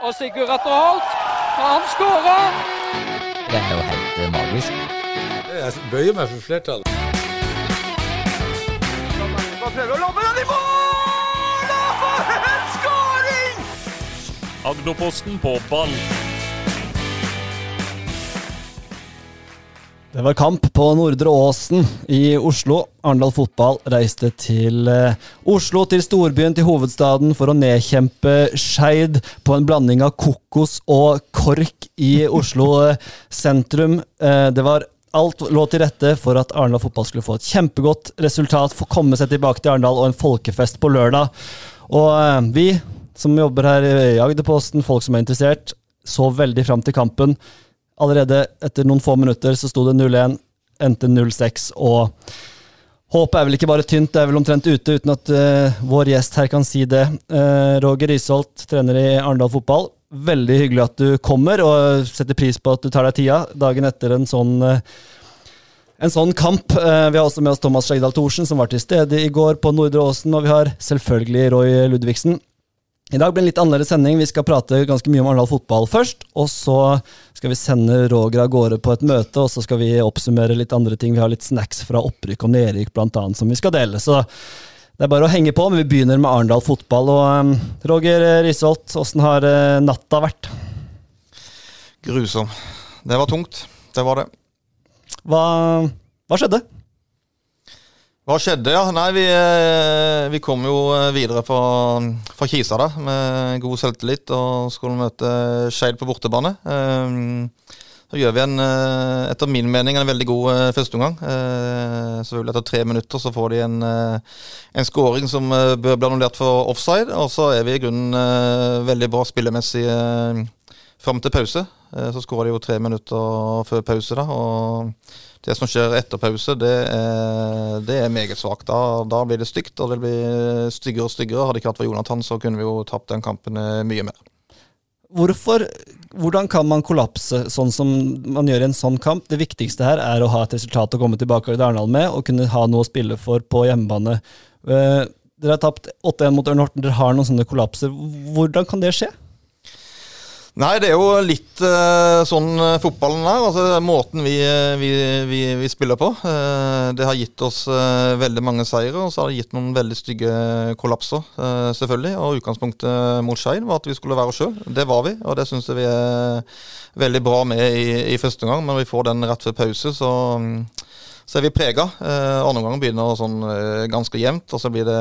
Og Sigurd Atter Holt, han skårer! Det er jo helt eh, magisk. Jeg bøyer meg for flertallet. Prøver å lobbe den i mål! Og for en skåring! Agderposten på ball. Det var kamp på Nordre Åsen i Oslo. Arendal Fotball reiste til eh, Oslo, til storbyen, til hovedstaden, for å nedkjempe Skeid på en blanding av kokos og kork i Oslo eh, sentrum. Eh, det var Alt lå til rette for at Arendal Fotball skulle få et kjempegodt resultat, få komme seg tilbake til Arendal og en folkefest på lørdag. Og vi som jobber her i Agderposten, folk som er interessert, så veldig fram til kampen. Allerede etter noen få minutter så sto det 0-1, endte 0-6, og håpet er vel ikke bare tynt, det er vel omtrent ute, uten at uh, vår gjest her kan si det. Uh, Roger Risholt, trener i Arendal Fotball. Veldig hyggelig at du kommer, og setter pris på at du tar deg tida dagen etter en sånn uh, en sånn kamp. Vi har også med oss Thomas Skjegdal Thorsen, som var til stede i går på Nordre Åsen, og vi har selvfølgelig Roy Ludvigsen. I dag blir det en litt annerledes sending. Vi skal prate ganske mye om Arendal fotball først. Og så skal vi sende Roger av gårde på et møte, og så skal vi oppsummere litt andre ting. Vi har litt snacks fra opprykk og nedrykk annet som vi skal dele. Så det er bare å henge på, men vi begynner med Arendal fotball. Og um, Roger Risholt, åssen har uh, natta vært? Grusom. Det var tungt. Det var det. Hva, hva skjedde? Hva skjedde, ja? Nei, vi, eh, vi kom jo eh, videre fra, fra Kisa da, med god selvtillit og skulle møte Skeid på bortebane. Um, så gjør vi en, eh, etter min mening en veldig god førsteomgang. Selvfølgelig etter tre minutter så får de en, en scoring som bør bli annullert for offside. Og så er vi i grunnen veldig bra spillemessig fram til pause. Uh, så skårer de jo tre minutter før pause, da. og det som skjer etter pause, det er, det er meget svakt. Da, da, blir det stygt, og det blir styggere og styggere. Hadde det ikke vært for Jonathan, så kunne vi jo tapt den kampen mye mer. Hvorfor, hvordan kan man kollapse sånn som man gjør i en sånn kamp? Det viktigste her er å ha et resultat å komme tilbake til Arendal med, og kunne ha noe å spille for på hjemmebane. Dere har tapt 8-1 mot Ørn Horten, dere har noen sånne kollapser. Hvordan kan det skje? Nei, det er jo litt uh, sånn uh, fotballen er. Altså, måten vi, vi, vi, vi, spiller på. Uh, det har gitt oss veldig mange seire, og så har det gitt noen veldig stygge kollapser, selvfølgelig. Og utgangspunktet mot Skeid var at vi skulle være oss sjøl. Det var vi, og det syns jeg vi er veldig bra med i, i første omgang. Men vi får den rett før pause, så um, så er vi prega. Eh, andre omgang begynner sånn eh, ganske jevnt. Og så blir det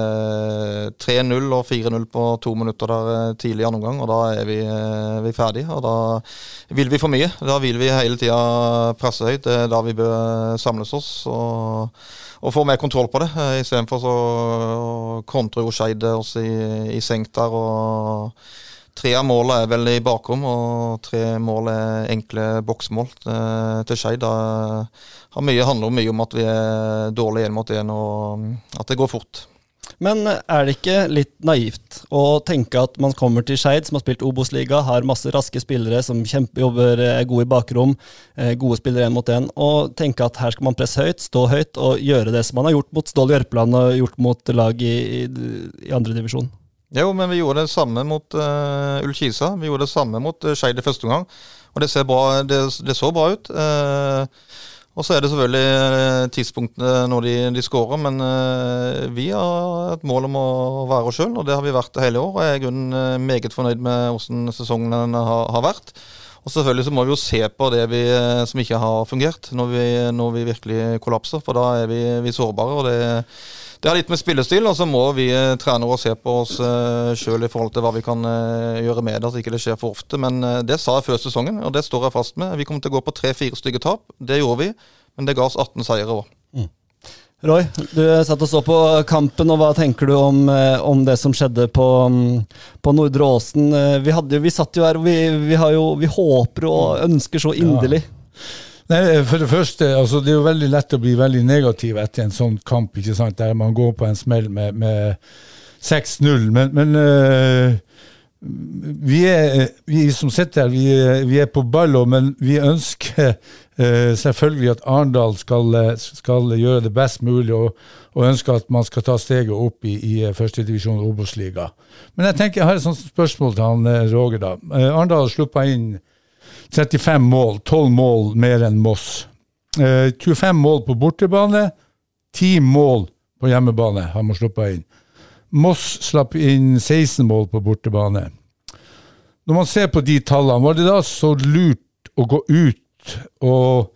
3-0 og 4-0 på to minutter der eh, tidlig i andre omgang. Og da er vi, eh, vi ferdige. Og da vil vi for mye. Da vil vi hele tida presse høyt. Det er da vi bør samles oss og, og få mer kontroll på det. Eh, Istedenfor så kontrer jo Skeid oss i, i senk der. og Tre av målene er vel i bakrom, og tre mål er enkle boksmål eh, til Skeid. Det handler mye om at vi er dårlige én mot én, og at det går fort. Men er det ikke litt naivt å tenke at man kommer til Skeid, som har spilt Obos-liga, har masse raske spillere som kjempejobber, er gode i bakrom, eh, gode spillere én mot én, og tenke at her skal man presse høyt, stå høyt og gjøre det som man har gjort mot Stål Jørpeland og gjort mot lag i, i, i andredivisjon? Jo, men vi gjorde det samme mot uh, Ullkisa. Vi gjorde det samme mot uh, Skeid i første omgang. Og det, bra, det, det, så bra ut. Uh, og så er det selvfølgelig tidspunktene når de, de skårer, men uh, vi har et mål om å være oss sjøl, og det har vi vært hele år. Og jeg er i grunnen meget fornøyd med hvordan sesongen har, har, vært. Og selvfølgelig så må vi jo se på det vi, som ikke har fungert, når vi, når vi virkelig kollapser. For da er vi, vi sårbare. og det det har litt med spillestil, og så må vi eh, trenere se på oss eh, sjøl i forhold til hva vi kan uh, gjøre med det, at ikke det skjer for ofte. Men det sa jeg før sesongen, og det står jeg fast med. Vi kommer til å gå på tre-fire stygge tap. Det gjorde vi, men det ga oss 18 seire òg. Mm. Roy, du satt og så på kampen, og hva tenker du om, om det som skjedde på, mm, på Nordre Åsen? Vi, hadde, vi satt jo her, og vi, vi, jo, vi håper og ønsker så inderlig. Ja. Nei, for Det første, altså det er jo veldig lett å bli veldig negativ etter en sånn kamp, ikke sant, der man går på en smell med, med 6-0. Men, men uh, vi, er, vi som sitter her, vi, vi er på ballo, men vi ønsker uh, selvfølgelig at Arendal skal, eh, skal gjøre det best mulig, og, og ønsker at man skal ta steget opp i, i eh, førstedivisjon Obos-liga. Men jeg tenker, jeg har et sånt spørsmål til han eh, Roger. da. Uh, Arendal har sluppet inn 35 mål, 12 mål mer enn Moss. Eh, 25 mål på bortebane, 10 mål på hjemmebane har man sluppet inn. Moss slapp inn 16 mål på bortebane. Når man ser på de tallene, var det da så lurt å gå ut og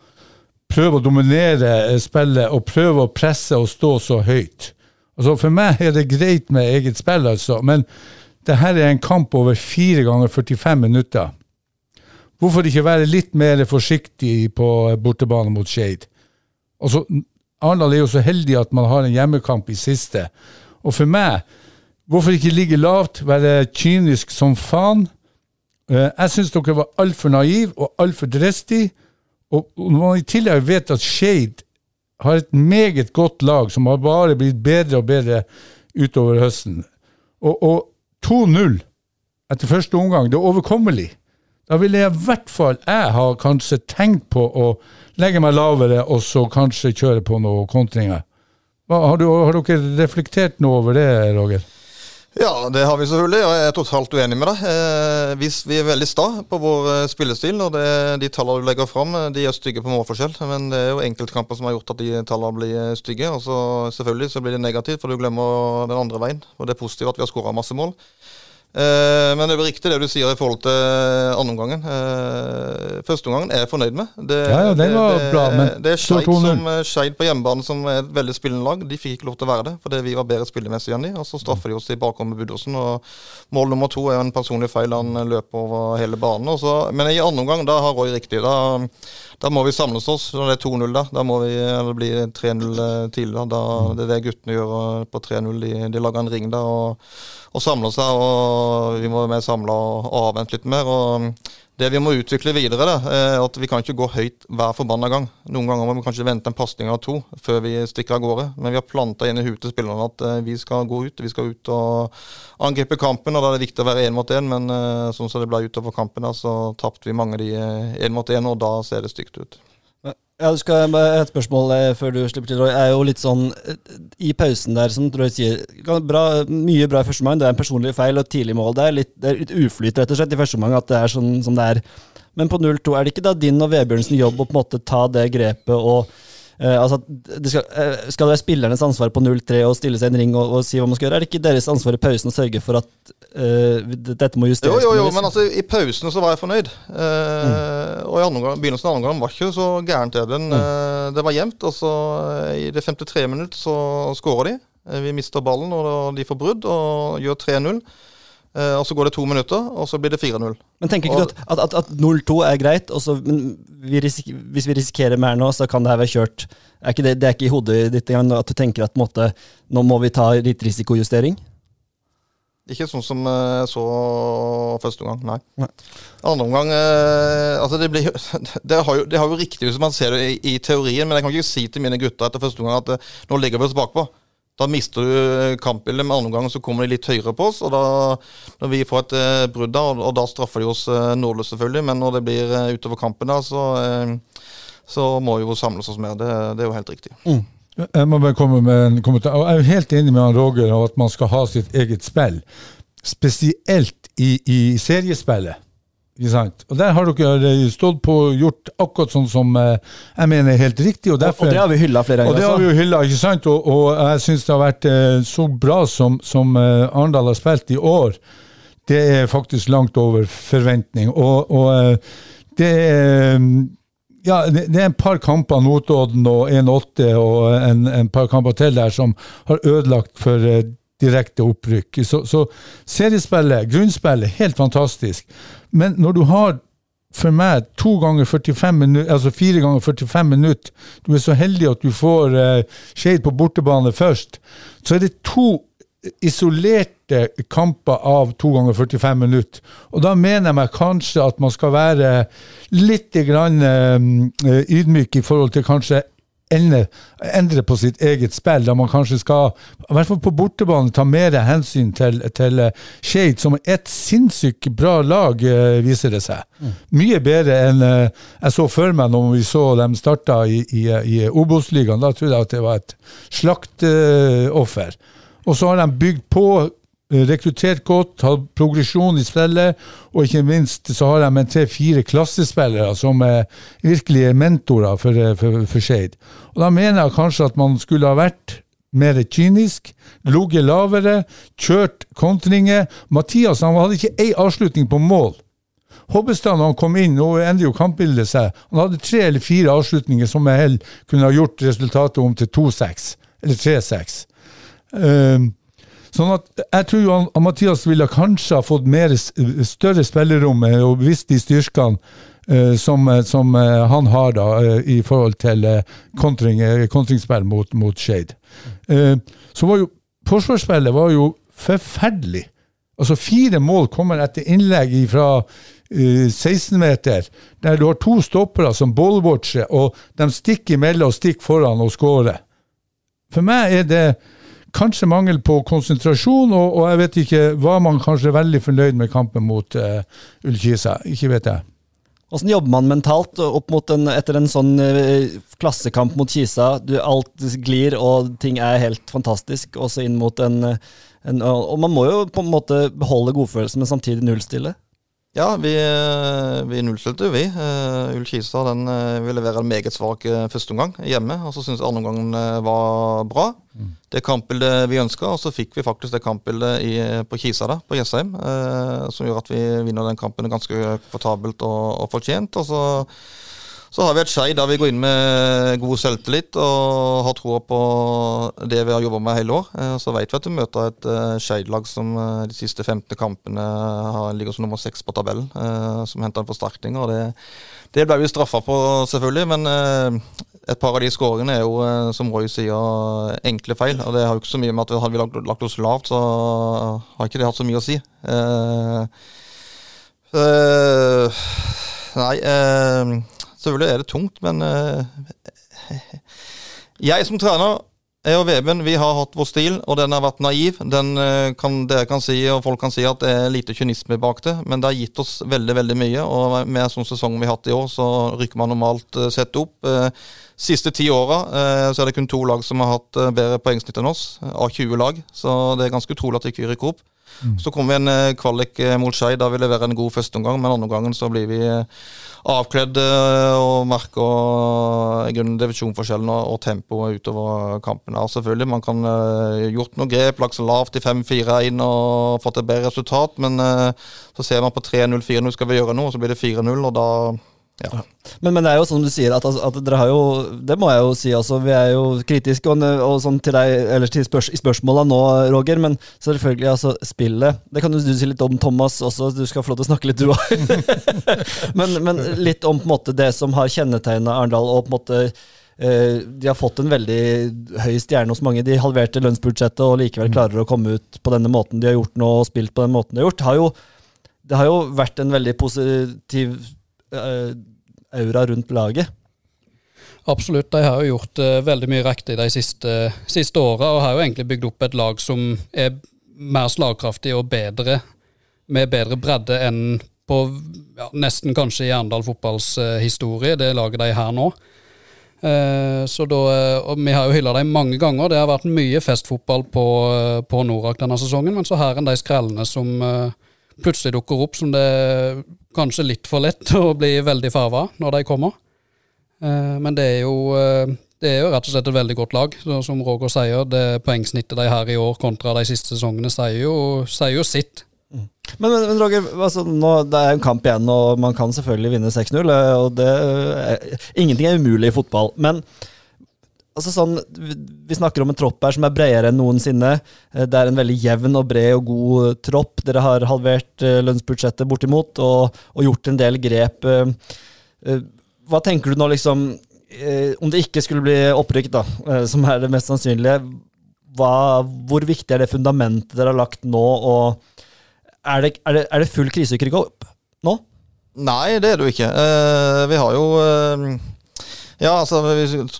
prøve å dominere eh, spillet og prøve å presse og stå så høyt? Altså For meg er det greit med eget spill, altså, men det her er en kamp over 4 ganger 45 minutter. Hvorfor ikke være litt mer forsiktig på bortebane mot Skeid? Altså, Arendal er jo så heldig at man har en hjemmekamp i siste. Og for meg, hvorfor ikke ligge lavt, være kynisk som faen? Eh, Jeg syns dere var altfor naiv og altfor dristige. Og når man i tillegg vet at Skeid har et meget godt lag som har bare blitt bedre og bedre utover høsten. Og, og 2-0 etter første omgang, det er overkommelig. Da ville jeg i hvert fall jeg ha kanskje tenkt på å legge meg lavere og så kanskje kjøre på noen kontringer. Har, du, har dere reflektert noe over det, Roger? Ja, det har vi selvfølgelig, og jeg er totalt uenig med deg. Eh, hvis vi er veldig sta på vår eh, spillestil, og det, de tallene du legger fram, eh, de er stygge på målforskjell. Men det er jo enkeltkamper som har gjort at de tallene blir eh, stygge. Og så selvfølgelig så blir det negativt, for du glemmer den andre veien. Og det er positivt at vi har skåra masse mål. Eh, men det er riktig det du sier i forhold til andre omgangen. Eh, første omgangen er jeg fornøyd med. Det, Ja, ja, det, var det, bra, men det er står Skeid som eh, Skeid på hjemmebane, som er et veldig spillende lag. De fikk ikke lov til å være det, fordi vi var bedre spillemessig enn de. Og så straffer de oss i bakom med. Og mål nummer to er en personlig feil. Han eh, løper over hele banen. Og så, men i andre omgang, da har Roy riktig. Da, da må vi samles oss når det er 2-0 da. Da må vi, eller det blir 3-0 tidligere. Da. Det er det guttene gjør eh, på 3-0. De, de lager en ring da. og og samle seg, og vi må være mer samla og, og avvente litt mer. og Det vi må utvikle videre, da, er at vi kan ikke gå høyt hver forbanna gang. Noen ganger må vi kanskje vente en pasning av to før vi stikker av gårde. Men vi har planta inn i huet til spillerne at eh, vi skal gå ut, vi skal ut og angripe kampen. og Da er det viktig å være én mot én, men eh, sånn som det ble utover kampen, da, så tapte vi mange de én mot én, og da ser det stygt ut. Ja, du skal Et spørsmål eh, før du slipper til, Roy. er jo litt sånn eh, I pausen der, som Roy sier bra, Mye bra i første omgang. Det er en personlig feil og tidlig mål. Det er litt, det er litt uflyt rett og slett i første omgang at det er sånn som det er. Men på 0-2, er det ikke da din og Vebjørnsen jobb å på en måte ta det grepet og eh, altså, det skal, uh, skal det være spillernes ansvar på 0-3 å stille seg en ring og, og si hva man skal gjøre? Er det ikke deres ansvar i pausen å sørge for at uh, dette må justeres? jo, jo, jo, men altså, i pausen så var jeg fornøyd. Mm. Og i andre begynnelsen av andre omgang var ikke så gærent. Eh, det var jevnt. Og så i det 53 minutt så skårer de. Vi mister ballen, og de får brudd og gjør 3-0. Eh, og så går det to minutter, og så blir det 4-0. Men tenker ikke du at, at, at 0-2 er greit, og så, men vi hvis vi risikerer mer nå, så kan det her være kjørt? Er det, det er ikke i hodet ditt engang at du tenker at måte, nå må vi ta litt risikojustering? Ikke sånn som jeg så første omgang, nei. Nei. Andre omgang eh, altså det, blir, det, har jo, det har jo riktig hvis man ser det i, i teorien, men jeg kan ikke si til mine gutter etter første omgang at eh, nå ligger vi oss bakpå. Da mister du eh, kampbildet. Med andre omgang så kommer de litt høyere på oss. og da, Når vi får et eh, brudd, da, og, og da straffer de oss eh, nådeløst, selvfølgelig, men når det blir eh, utover kampen, da, så, eh, så må vi jo samles oss mer. Det, det er jo helt riktig. Jeg må bare komme med en kommentar. Og Jeg er jo helt enig med han Roger om at man skal ha sitt eget spill. Spesielt i, i seriespillet. Og Der har dere stått på og gjort akkurat sånn som eh, jeg mener er helt riktig. Og, derfor, og det har vi hylla flere og det har vi jo hylla, ikke sant? Og, og jeg syns det har vært eh, så bra som, som eh, Arendal har spilt i år. Det er faktisk langt over forventning. Og, og eh, det er ja, det, det er en par kamper, Notodden og 1-8 og en, en par kamper til der, som har ødelagt for eh, direkte opprykk. Så, så seriespillet, grunnspillet, helt fantastisk. Men når du har for meg to ganger 45 minutter, altså fire ganger 45 minutter, du er så heldig at du får uh, Skeid på bortebane først, så er det to isolerte kamper av to ganger 45 minutter. Og da mener jeg meg kanskje at man skal være litt grann, eh, ydmyk i forhold til kanskje endre, endre på sitt eget spill, da man kanskje skal, i hvert fall på bortebane, ta mer hensyn til, til eh, Skeid, som er et sinnssykt bra lag, eh, viser det seg. Mye bedre enn eh, jeg så for meg når vi så dem starta i, i, i Obos-ligaen. Da trodde jeg at det var et slaktoffer. Og så har de bygd på rekruttert godt, hatt progresjon i spillet, og ikke minst så har de tre-fire klassespillere som er virkelig er mentorer for, eh, for, for Skeid. Og da mener jeg kanskje at man skulle ha vært mer kynisk, ligget lavere, kjørt kontringer. Mathias han hadde ikke ei avslutning på mål. Hobbestad når han kom inn, nå endrer jo kampbildet seg, han hadde tre eller fire avslutninger som med hell kunne ha gjort resultatet om til 2-6, eller 3-6. Um, sånn at jeg tror han, Mathias ville kanskje ha fått mer, større spillerom eh, og visst de styrkene uh, som, eh, som uh, han har da uh, i forhold til kontring, kontringsspill mot, mot Shade. Så var jo forsvarsspillet var jo forferdelig. Altså Fire mål kommer etter innlegg fra 16 meter, der du har to stoppere som ballwatcher, og de stikker imellom og stikker foran og skårer. For meg er det kanskje mangel på konsentrasjon, og, og jeg vet ikke, var man kanskje veldig fornøyd med kampen mot uh, Ullkisa? Ikke vet jeg. Hvordan jobber man mentalt opp mot en, etter en sånn uh, klassekamp mot Kisa? Du, alt glir, og ting er helt fantastisk, også inn mot en, en Og man må jo på en måte beholde godfølelsen, men samtidig nullstille. Ja, vi, eh, vi nullstilte jo, vi. Uh, Ull Kisa den uh, vil levere en meget svak uh, førsteomgang hjemme. Og så syns jeg andreomgangen uh, var bra. Det kampbildet vi ønska, og så fikk vi faktisk det kampbildet i, på Kisa da, på Jessheim. Uh, som gjør at vi vinner den kampen ganske komfortabelt og, og fortjent. Og så, så har vi et skei der vi går inn med god selvtillit og har troa på det vi har jobba med hele år. Eh, Så vet vi at vi møter et uh, Skeid-lag som eh, de siste 15 kampene har, ligger som nummer seks på tabellen, eh, som henter en forsterkning. og Det, det ble vi straffa på, selvfølgelig, men eh, et par av de skåringene er jo, eh, som Roy sier, enkle feil. og Det har jo ikke så mye med at hadde vi lagt, lagt oss lavt, så har ikke det hatt så mye å si. Uh, uh, nei eh, Selvfølgelig er det tungt, men eh, jeg som trener jeg og Veben vi har hatt vår stil, og den har vært naiv. Den eh, kan, Dere kan si, og folk kan si at det er lite kynisme bak det, men det har gitt oss veldig veldig mye. og Med sånn sesong vi har hatt i år, så rykker man normalt eh, sett opp. Siste ti åra så er det kun to lag som har hatt bedre poengsnitt enn oss, av 20 lag. Så det er ganske utrolig at vi ikke rykker opp. Så kommer vi en eh, kvalik eh, mot Skei. da vi leverer en god førsteomgang, men andre omgangen så blir vi eh, avkledd og merker divisjonforskjellen og, og tempoet utover kampen. Ja, selvfølgelig, man kan uh, gjort noe grep, lagt seg lavt i 5-4-1 og fått et bedre resultat, men uh, så ser man på 3-0, 4-0 skal vi gjøre noe, og så blir det 4-0, og da ja. Men, men det er jo sånn du sier, at, at dere har jo Det må jeg jo si, altså. Vi er jo kritiske og, og sånn til deg eller til spørs, spørsmåla nå, Roger. Men selvfølgelig, altså, spillet Det kan du si litt om, Thomas, også. Du skal få lov til å snakke litt, du òg. men, men litt om på en måte det som har kjennetegna Arendal, og på en måte eh, de har fått en veldig høy stjerne hos mange. De halverte lønnsbudsjettet og likevel klarer å komme ut på denne måten de har gjort nå, og spilt på den måten de har gjort. Det har jo, det har jo vært en veldig positiv eh, aura rundt laget. Absolutt, de har jo gjort uh, veldig mye riktig de siste, siste åra, og har jo egentlig bygd opp et lag som er mer slagkraftig og bedre, med bedre bredde enn på ja, nesten kanskje i Arendal fotballs uh, historie, det laget de her nå. Uh, så da, og Vi har jo hylla dem mange ganger. Det har vært mye festfotball på, på Norak denne sesongen, men så har en de skrellene som plutselig dukker opp, som det er kanskje litt for lett å bli veldig farva når de kommer. Eh, Men det er jo eh, det er jo rett og slett et veldig godt lag. Som Roger sier, det poengsnittet de har i år kontra de siste sesongene, sier jo, sier jo sitt. Men, men, men Roger, altså, nå, det er en kamp igjen, og man kan selvfølgelig vinne 6-0. eh, og det, Ingenting er umulig i fotball. Men altså, sånn, vi, snakker om en tropp her som er bredere enn noensinne. Eh, Det er en veldig jevn og bred og god tropp. Dere har halvert eh, lønnsbudsjettet bortimot og, og gjort en del grep. eh, eh, Hva tenker du nå, liksom eh, Om det ikke skulle bli opprykk, da, eh, som er det mest sannsynlige, hva, hvor viktig er det fundamentet dere har lagt nå? og er det, er, det, er det full krise å ikke rykke opp nå? Nei, det er det jo ikke. Eh, vi har jo eh, Ja, altså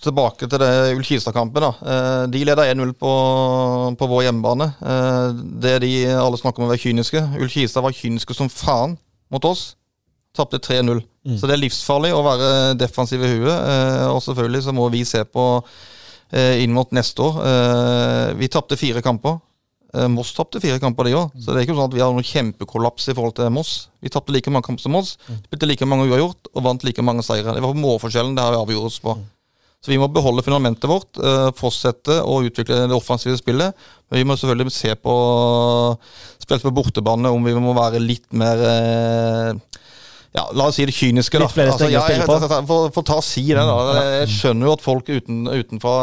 Tilbake til det Ullkisa-kampen. da. Eh, De leder 1-0 på, på vår hjemmebane. Eh, Det de alle snakker om å være kyniske. Ullkisa var kyniske som faen mot oss. Tapte 3-0. Så det er livsfarlig å være defensiv i huet. eh, Og selvfølgelig så må vi se på inn mot neste år. Vi tapte fire kamper. Eh, Moss tapte fire kamper, de òg. Så det er ikke sånn at vi har noen kjempekollaps i forhold til Moss. Vi tapte like mange kamper som Moss, spilte like mange uavgjort og vant like mange seire. Det var målforskjellen det har vi avgjort oss på. Så vi må beholde fundamentet vårt, eh, fortsette å utvikle det offensive spillet. Men vi må selvfølgelig se på Spille på bortebane om vi må være litt mer eh, ja, La oss si det kyniske, da. Litt flere strenger å spille på. jeg- jeg- For, for ta og si det, da. Jeg skjønner jo at folk uten, utenfra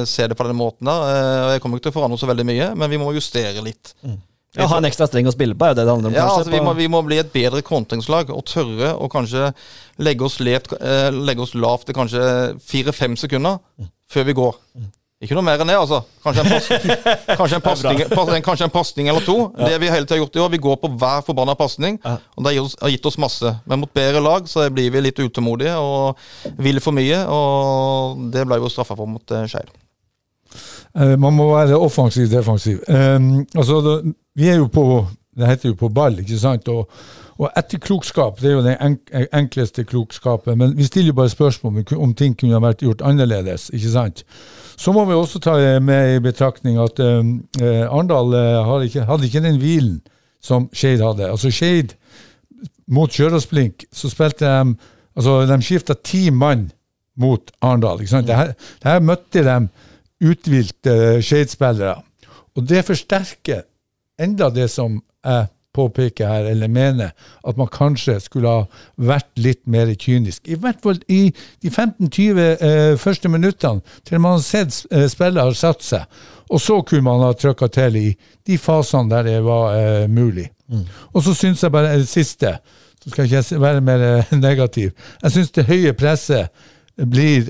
eh, ser det på den måten der. eh, Jeg kommer ikke til å forandre så veldig mye, men vi må justere litt. Ja, Ha en ekstra streng å spille på, er det det handler om, Ja, kanskje? altså vi, må, vi må bli et bedre kontringslag og tørre å kanskje legge oss, levt, eh, legge oss lavt til kanskje fire-fem sekunder før vi går. Ikke noe mer enn det, altså. Kanskje en, pasning, kanskje en pasning eller to. Det vi hele tida har gjort i år, vi går på hver forbanna pasning. Og det har gitt, oss, har gitt oss masse. Men mot bedre lag så blir vi litt utålmodige og vil for mye. Og det ble jo straffa for mot uh, Skeid. Eh, man må være offensiv, defensiv. Um, altså, vi er jo på Det heter jo på ball, ikke sant? Og, og etterklokskap det er jo den enk, enkleste klokskapen. Men vi stiller jo bare spørsmål om, ting kunne ha vært gjort annerledes, ikke sant? Så må vi også ta med i betraktning at um, eh, Arendal eh, ikke, hadde ikke den hvilen som Skeid hadde. Altså Skeid mot Kjøråsblink, så spilte de Altså, de skifta ti mann mot Arendal. ikke sant? Her, møtte de uthvilte Skeid-spillere. Og det forsterker enda det som jeg påpeker her, eller mener, at man kanskje skulle ha vært litt mer kynisk. I hvert fall i de 15-20 eh, første minuttene, til man har sett eh, spillere har satt seg. Og så kunne man ha trykka til i de fasene der det var eh, mulig. Og så syns jeg bare det siste, så skal ikke jeg være mer eh, negativ, jeg syns det høye presset blir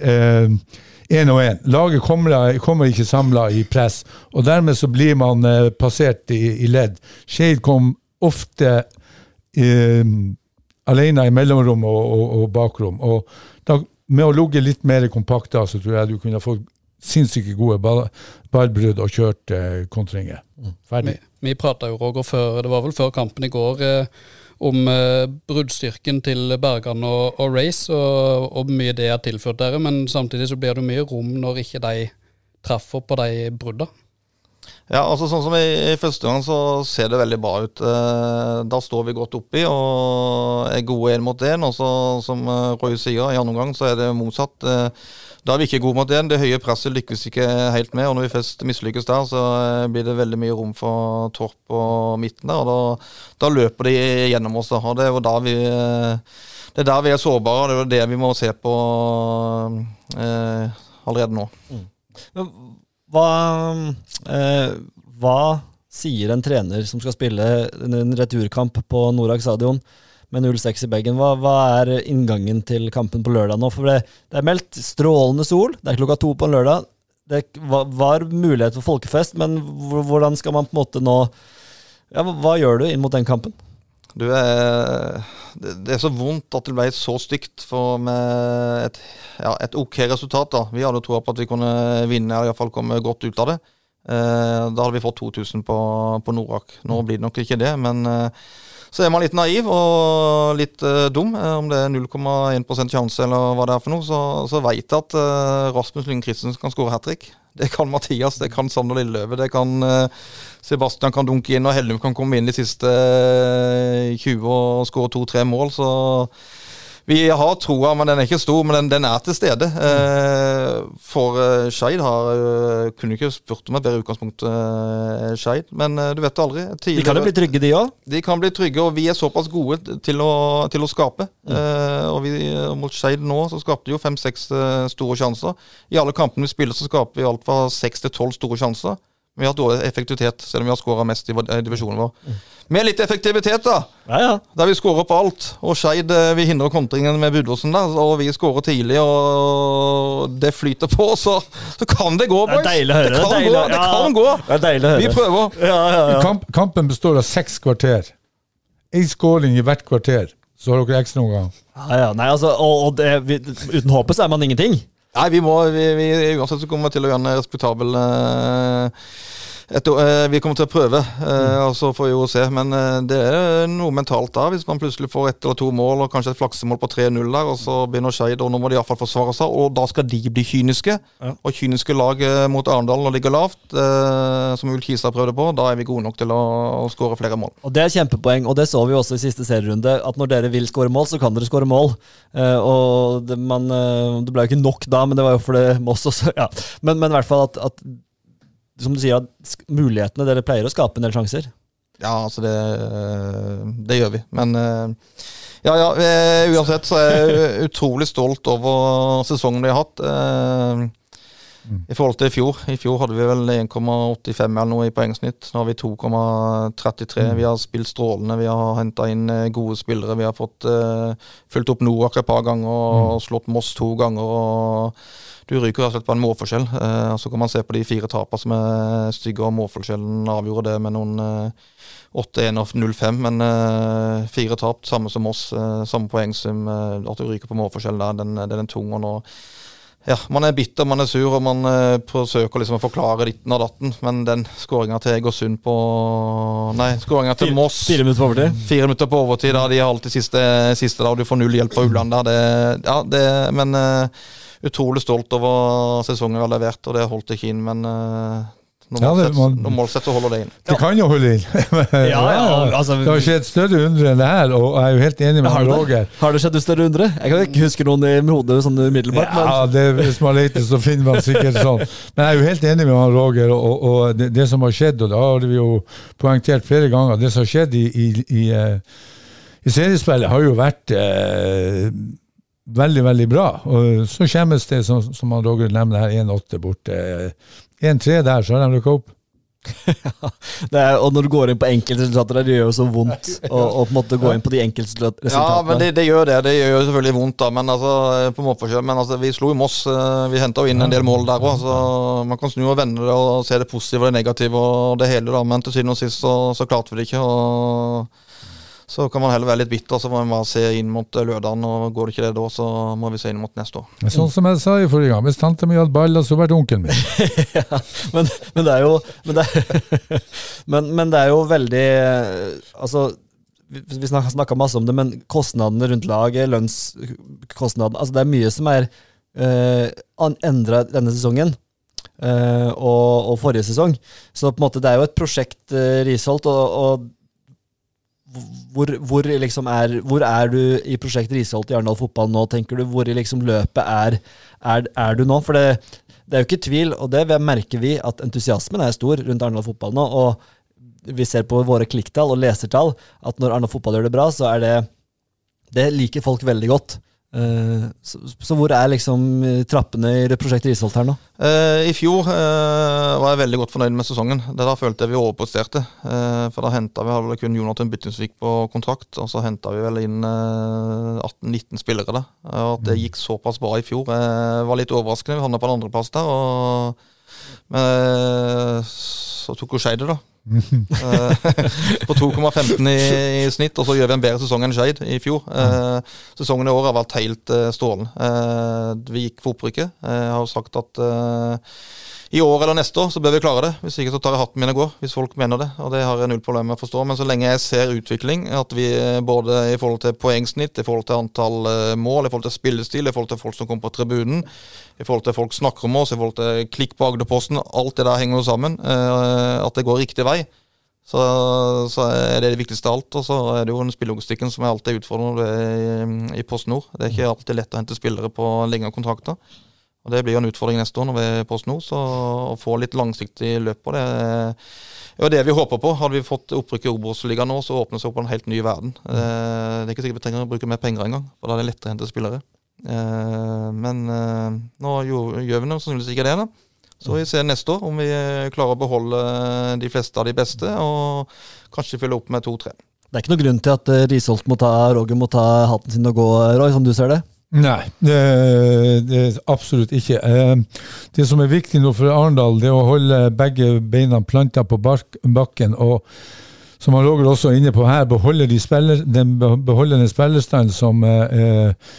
én og én. Laget kommer, kommer ikke samla i press, og dermed så blir man eh, passert i, i ledd. Skeid kom ofte eh, alene i mellomrom og, og, og bakrom. Og da, med å ligge litt mer kompakt da, så tror jeg du kunne fått sinnssykt gode ball, ballbrudd og kjørt eh, kontringer. Ferdig. Vi, vi prata jo, Roger, før, det var vel før kampen i går, eh, om eh, bruddstyrken til Bergan og, og Race, og, hvor mye det har tilført dere. Men samtidig så blir det mye rom når ikke de treffer på de brudda. Ja, altså sånn som i, i første gang så ser det veldig bra ut. Eh, da står vi godt oppi og er gode én mot én. Og som eh, Roy sier, i andre omgang så er det motsatt. Eh, da er vi ikke gode mot én. Det høye presset lykkes ikke helt med. Og når vi først mislykkes der, så eh, blir det veldig mye rom for Torp og midten der. Og da, da løper de gjennom oss. Da. Det er jo da vi eh, det er der vi er sårbare, og det er det vi må se på eh, allerede nå. Hva, eh, hva sier en trener som skal spille en returkamp på Norak stadion med 0-6 i bagen? Hva, hva er inngangen til kampen på lørdag nå? For det, det er meldt strålende sol, det er klokka to på en lørdag. Det var, mulighet for folkefest, men hvordan skal man på en måte nå ja, hva gjør du inn mot den kampen? Du er, det, er så vondt at det ble så stygt for med et, ja, et ok resultat. da. Vi hadde troa på at vi kunne vinne eller iallfall komme godt ut av det. Eh, da hadde vi fått 2000 på, på Norak. Nå blir det nok ikke det, men eh, så er man litt naiv og litt eh, dum. Eh, om det er 0,1% sjanse eller hva det er for noe, så, så veit jeg at eh, Rasmus Lyng Christensen kan skåre hat trick. Det kan Mathias, det kan Sander Lilleløve, det kan eh, Sebastian kan dunke inn, og Hellum kan komme inn de siste eh, 20 og skåre to-tre mål. Så vi har troa, men den er ikke stor, men den, den er til stede. Eh, for eh, Skeid har eh, Kunne ikke spurt om et bedre utgangspunkt, eh, Skeid. Men eh, du vet det aldri. De kan jo bli trygge, de òg. De kan bli trygge, og vi er såpass gode til å, til å skape. Eh, og vi, mot Skeid nå så skapte vi jo fem-seks eh, store sjanser. I alle kampene vi spiller, så skaper vi alt fra seks til tolv store sjanser. Vi har hatt dårlig effektivitet, selv om vi har skåra mest i eh, divisjonen vår. Med litt effektivitet, da. Ja, ja. Der vi skårer på alt. Og Skeid eh, vi hindrer kontringen med Budåsen og vi skårer tidlig, og det flyter på, så, så kan det gå, boys! Det er deilig å høre. Det kan det gå. Det ja. kan gå. Det er deilig å høre. Vi prøver. Ja, ja, ja. Kamp, kampen består av seks kvarter. Én skåring i hvert kvarter. Så har dere ekstraomgang. Ja, ja. Nei, altså, og, og det, vi, uten håpet så er man ingenting. Nei, vi må vi, vi, Uansett så kommer vi til å gjøre en respektabel eh, et, eh, Vi kommer til å prøve, eh, og så får vi jo se. Men eh, det er noe mentalt da, hvis man plutselig får ett eller to mål, og kanskje et flaksemål på 3-0 der, og så begynner Skeid, og nå må de iallfall forsvare seg. Og da skal de bli kyniske. Og kyniske lag mot Arendal og ligger lavt, eh, som Ulf Kisa prøvde på, da er vi gode nok til å, å skåre flere mål. Og Det er kjempepoeng, og det så vi også i siste serierunde. At når dere vil skåre mål, så kan dere skåre mål. Eh, og det, man, det ble jo ikke nok da, men det var jo fordi Moss også ja. men, men i hvert fall at, at som du sier, at mulighetene dere pleier å skape en del sjanser. Ja, altså det, det gjør vi. Men eh, ja, ja, eh, uansett så er jeg utrolig stolt over sesongen vi har hatt. eh, I forhold til i fjor. I fjor hadde vi vel 1,85 eller noe i poengsnitt. Nå har vi 2,33. Vi har spilt strålende. Vi har henta inn eh, gode spillere. Vi har fått uh, fulgt opp Noak et par ganger og slått Moss to ganger. og du ryker rett og slett på en målforskjell. Eh, så kan man se på de fire tapene som er stygge, og målforskjellen avgjorde det med noen eh, 8-1 og 0-5. Men eh, fire tap, samme som oss, eh, samme poengsum. Eh, at du ryker på målforskjell der, den, den er tung. og nå ja, Man er bitter, man er sur, og man eh, forsøker liksom å forklare ditten og datten. Men den skåringa til Egersund på Nei, skåringa til Moss Fire minutter på overtid. Fire minutter på overtid, da. De har alltid siste, siste da, og du får null hjelp fra Ulland der. Det, ja, det, men eh, utrolig stolt over sesongen vi har levert, og det holdt ikke inn. Men uh, Ja, det normalt, må- sett, normalt sett så holder det inn. Det kan jo holde inn. Ja, ja, altså- det har skjedd større undre enn det her, og jeg er jo helt enig med Har Roger. har det skjedd et større undre? Jeg kan ikke huske noen i hodet sånn umiddelbart. Ja, det, hvis man leter, så finner man sikkert sånn. Men jeg er jo helt enig med han Roger, og, og det, det som har skjedd, og det har vi jo poengtert flere ganger, det som har skjedd i, i, i, eh, i seriespillet, har jo vært eh, veldig, veldig bra. Og så kommer det, som, som han Roger nevner her, 1-8 borte. 1-3 der, så har de rykka opp. Det er, og når du går inn på enkeltresultater der, det gjør jo så vondt å å på en måte gå inn på de enkeltresultatene. Ja, men det, det gjør det. Det gjør jo selvfølgelig vondt, da. Men altså, på målforskjell. Men altså, vi slo jo Moss. eh, Vi henta jo inn en del mål der òg. Så man kan snu og vende det og se det positive og det negative og det hele, da. Men til syvende og sist så, så klarte vi det ikke. og så kan man heller være litt bitter, så må man bare se inn mot eh, lørdagen. og Går det ikke det da, så må vi se inn mot neste år. Sånn som jeg sa i forrige gang, hvis tante mi hadde ball, så vært onkelen min. ja, men, men det er jo men det er, men, men det er jo veldig Altså, vi, snakka snakka masse om det, men kostnadene rundt laget, lønnskostnadene altså Det er mye som er uh, endra denne sesongen. Uh, og, og forrige sesong. Så på en måte det er jo et prosjekt, uh, Risholt. og, og hvor, hvor, liksom er, hvor er du i prosjektet Risholt i Arendal fotball nå, tenker du? Hvor i liksom løpet er, er, er du nå? For det, det er jo ikke tvil, og det merker vi, at entusiasmen er stor rundt Arendal fotball nå. Og vi ser på våre klikktall og lesertall at når Arendal fotball gjør det bra, så er det Det liker folk veldig godt. Eh, så, så hvor er liksom trappene i det prosjektet Risholt her nå? Eh, I fjor eh, var jeg veldig godt fornøyd med sesongen. Det Da følte jeg vi overpresterte. Eh, for da henta vi vel kun Jonathan Byttingsvik på kontrakt, og så henta vi vel inn eh, 18-19 spillere. da. Og At det gikk såpass bra i fjor, eh, var litt overraskende. Vi havna på en andreplass der. og men eh, så tok jo skeidet, da. Eh, på 2,15 i, i snitt, og så gjør vi en bedre sesong enn Skeid i fjor. Eh, sesongen i år har vært helt eh, strålende. Eh, vi gikk for opprykket. Eh, jeg har jo sagt at eh, i år eller neste år så bør vi klare det. Hvis ikke så tar jeg hatten min og går, hvis folk mener det. Og det har jeg null problem med å forstå. Men så lenge jeg ser utvikling, at vi eh, både i forhold til poengsnitt, i forhold til antall eh, mål, i forhold til spillestil, i forhold til folk som kommer på tribunen, i forhold til folk snakker om oss, i forhold til klikk på Agderposten, alt det der henger jo sammen. eh, At det går riktig vei. Så, så er det det viktigste av alt. Og så er det jo den spillelogistikken som er alltid utfordrende i, i Post Nord. Det er ikke alltid lett å hente spillere på lengre kontrakter. Og Det blir jo en utfordring neste år når vi er Post Nord, så å få litt langsiktig løp på det er jo det vi håper på. Hadde vi fått opprykk i Obos-ligaen nå, så åpner det opp en helt ny verden. Eh, Det er ikke sikkert vi trenger å bruke mer penger engang, for da er det lettere å hente spillere. Eh, Men eh, nå gjør vi nå sannsynligvis ikke det. da. Så vi ser neste år om vi klarer å beholde de fleste av de beste, og kanskje fylle opp med to-tre. Det er ikke noen grunn til at Risholt må ta, Roger må ta hatten sin og gå, Roy, som du ser det? Nei, det, det er absolutt ikke. Eh, Det som er viktig nå for Arendal, det er å holde begge beina planta på bakken og som han Roger også er inne på her, beholder de spiller, den be- beholdende spillerstand som eh, eh,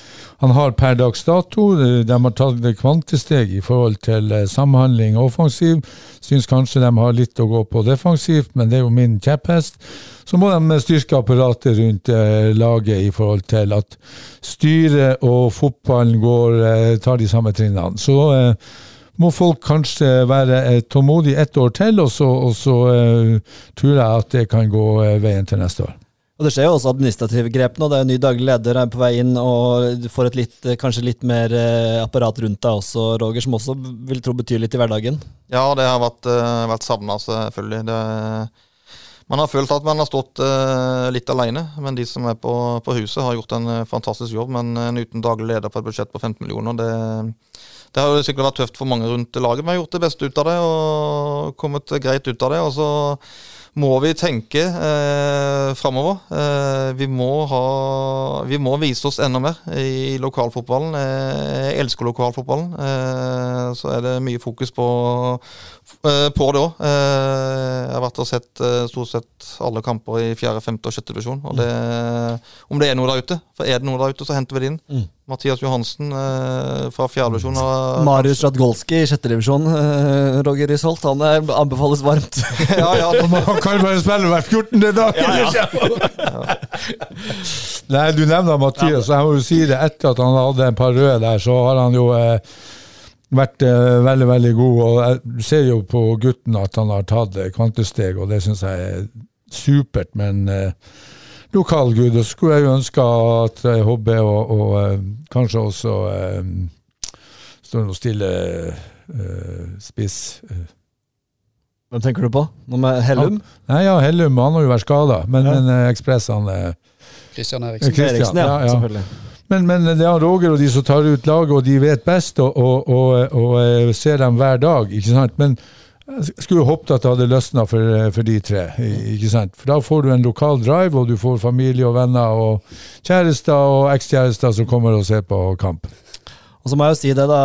han har per dags dato. De har tatt kvantesteg i forhold til eh, samhandling og offensiv. Syns kanskje de har litt å gå på defensivt, men det er jo min kjepphest. Så må de styrke apparatet rundt eh, laget i forhold til at styret og fotballen går, eh, tar de samme trinnene. Så eh, må folk kanskje være eh, tålmodige ett år til, og så, og så uh, tror jeg at det kan gå eh, veien til neste år. Og Det skjer jo også administrative grep nå. Det er jo ny daglig leder er på vei inn, og du får et litt, kanskje litt mer apparat rundt deg også, Roger, som også vil tro betyr litt i hverdagen. Ja, det har vært, uh, vært savna, selvfølgelig. Det, man har følt at man har stått litt alene, men de som er på, på huset, har gjort en fantastisk jobb. Men en uten daglig leder på et budsjett på 15 millioner, det, det har jo sikkert vært tøft for mange rundt laget. Men har gjort det beste ut av det og kommet greit ut av det. og så må vi tenke eh, framover. Eh, vi, må vi må vise oss enda mer i lokalfotballen. Eh, jeg elsker lokalfotballen. Eh, så er det mye fokus på, eh, på det òg. Eh, jeg har vært og sett stort sett alle kamper i 4., 5. og 6. divisjon. Og det, om det er noe der ute, for er det noe der ute, så henter vi det inn. Mm. Mathias Johansen eh, fra 4. divisjon. Marius Radgolski i sjetterevisjon. eh, Roger Risholt, han er, anbefales varmt. ja, ja, Han kan bare spille hver 14. dag! Nei, Du nevner Mathias, jeg må jo si det. Etter at han hadde en par røde der, så har han jo eh, vært eh, veldig, veldig god. og Jeg ser jo på gutten at han har tatt eh, kvantesteg, og det syns jeg er supert. Men eh, lokal gud, og så skulle jeg jo ønske at HB Hobbe og, og eh, kanskje også eh, står noe stille eh, spiss eh, Hvem tenker du på? Noe med Hellum? Nei, ja, Hellum han har jo vært skada, men, men eh, Ekspress han eh, Eriksen. Christian, Eriksen, ja, ja, ja. selvfølgelig. men, men det er Roger og de som tar ut laget, og de vet best, og, og, og, og eh, ser dem hver dag. ikke sant? Men jeg skulle håpet at det hadde løsna for, eh, for de tre. ikke sant? For da får du en lokal drive, og du får familie og venner og kjærester og ekskjærester som kommer og ser på kamp. Og så må jeg jo si det, da.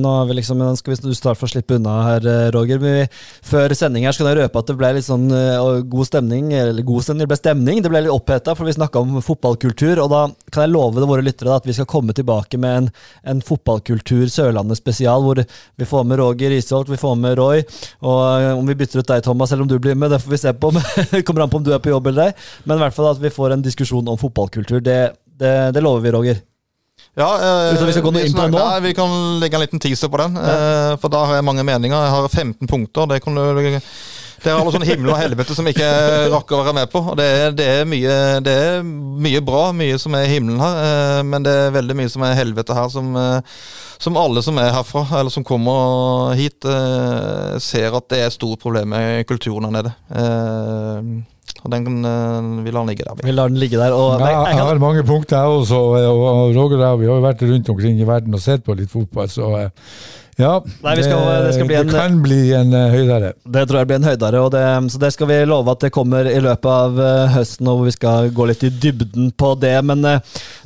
Nå er vi liksom, skal vi snart få slippe unna her, eh, Roger. Men før sending her skal jeg røpe at det ble litt sånn eh, god stemning. Eller god stemning, det ble stemning. Det ble litt oppheta, for vi snakka om fotballkultur. Og da kan jeg love det våre lyttere da, at vi skal komme tilbake med en, en fotballkultur Sørlandet spesial, hvor vi får med Roger Isholt, vi får med Roy. Og eh, om vi bytter ut deg, Thomas, eller om du blir med, det får vi se på. Det kommer an på om du er på jobb eller ei. Men i hvert fall at vi får en diskusjon om fotballkultur. Det, det, det lover vi, Roger. Ja, eh, vi nå? Nei, vi kan legge en liten teaser på den. Eh, for da har jeg mange meninger. Jeg har 15 punkter. Det kan du det er alle sånne himmel og helvete som ikke rakker å være med på. Og det det, er mye, det er mye bra, mye som er himmelen her. Eh, men det er veldig mye som er helvete her, som, eh, som alle som er herfra, eller som kommer hit, eh, ser at det er et stort problem med kulturen her nede. Og den eh, vi lar den ligge der. vi. Vi lar den ligge der. Og, Ja, jeg jeg har mange punkter, jeg også. Og, og Roger og jeg vi har jo vært rundt omkring i verden og sett på litt fotball, så eh, ja. Nei, vi skal- det skal bli en- det kan bli en uh, høydere. Det tror jeg blir en høydere, og det, så det skal vi love at det kommer i løpet av uh, høsten, og vi skal gå litt i dybden på det. Men uh,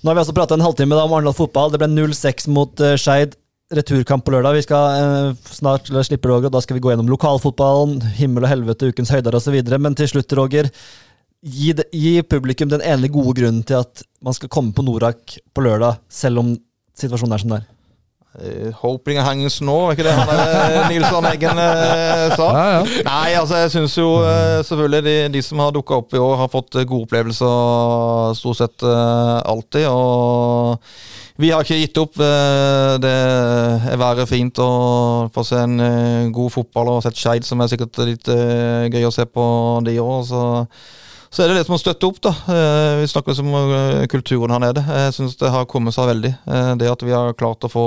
nå har vi altså prata en halvtime da om Arendal fotball. Det ble 0-6 mot uh, Skeid. Returkamp på lørdag. Vi skal eh, snart slippe Roger, og da skal vi gå gjennom lokalfotballen, himmel og helvete, ukens høyder osv. Men til slutt, Roger. Gi, de, gi publikum den ene gode grunnen til at man skal komme på Norak på lørdag, selv om situasjonen er som den er. Eh, hoping hangs nå, var er ikke det han eh, Nils Arne Eggen eh, sa? Ja, ja. Nei, altså jeg syns jo eh, selvfølgelig de, de som har dukka opp i år, har fått gode opplevelser stort sett alltid. Og vi har ikke gitt opp. eh, det er været fint å få se en eh, god fotball og sett Skeid, som er sikkert litt eh, gøy å se på de år. Så, så er det det som å støtte opp, da. Vi snakker om kulturen her nede. Jeg syns det har kommet seg veldig. Det at vi har klart å få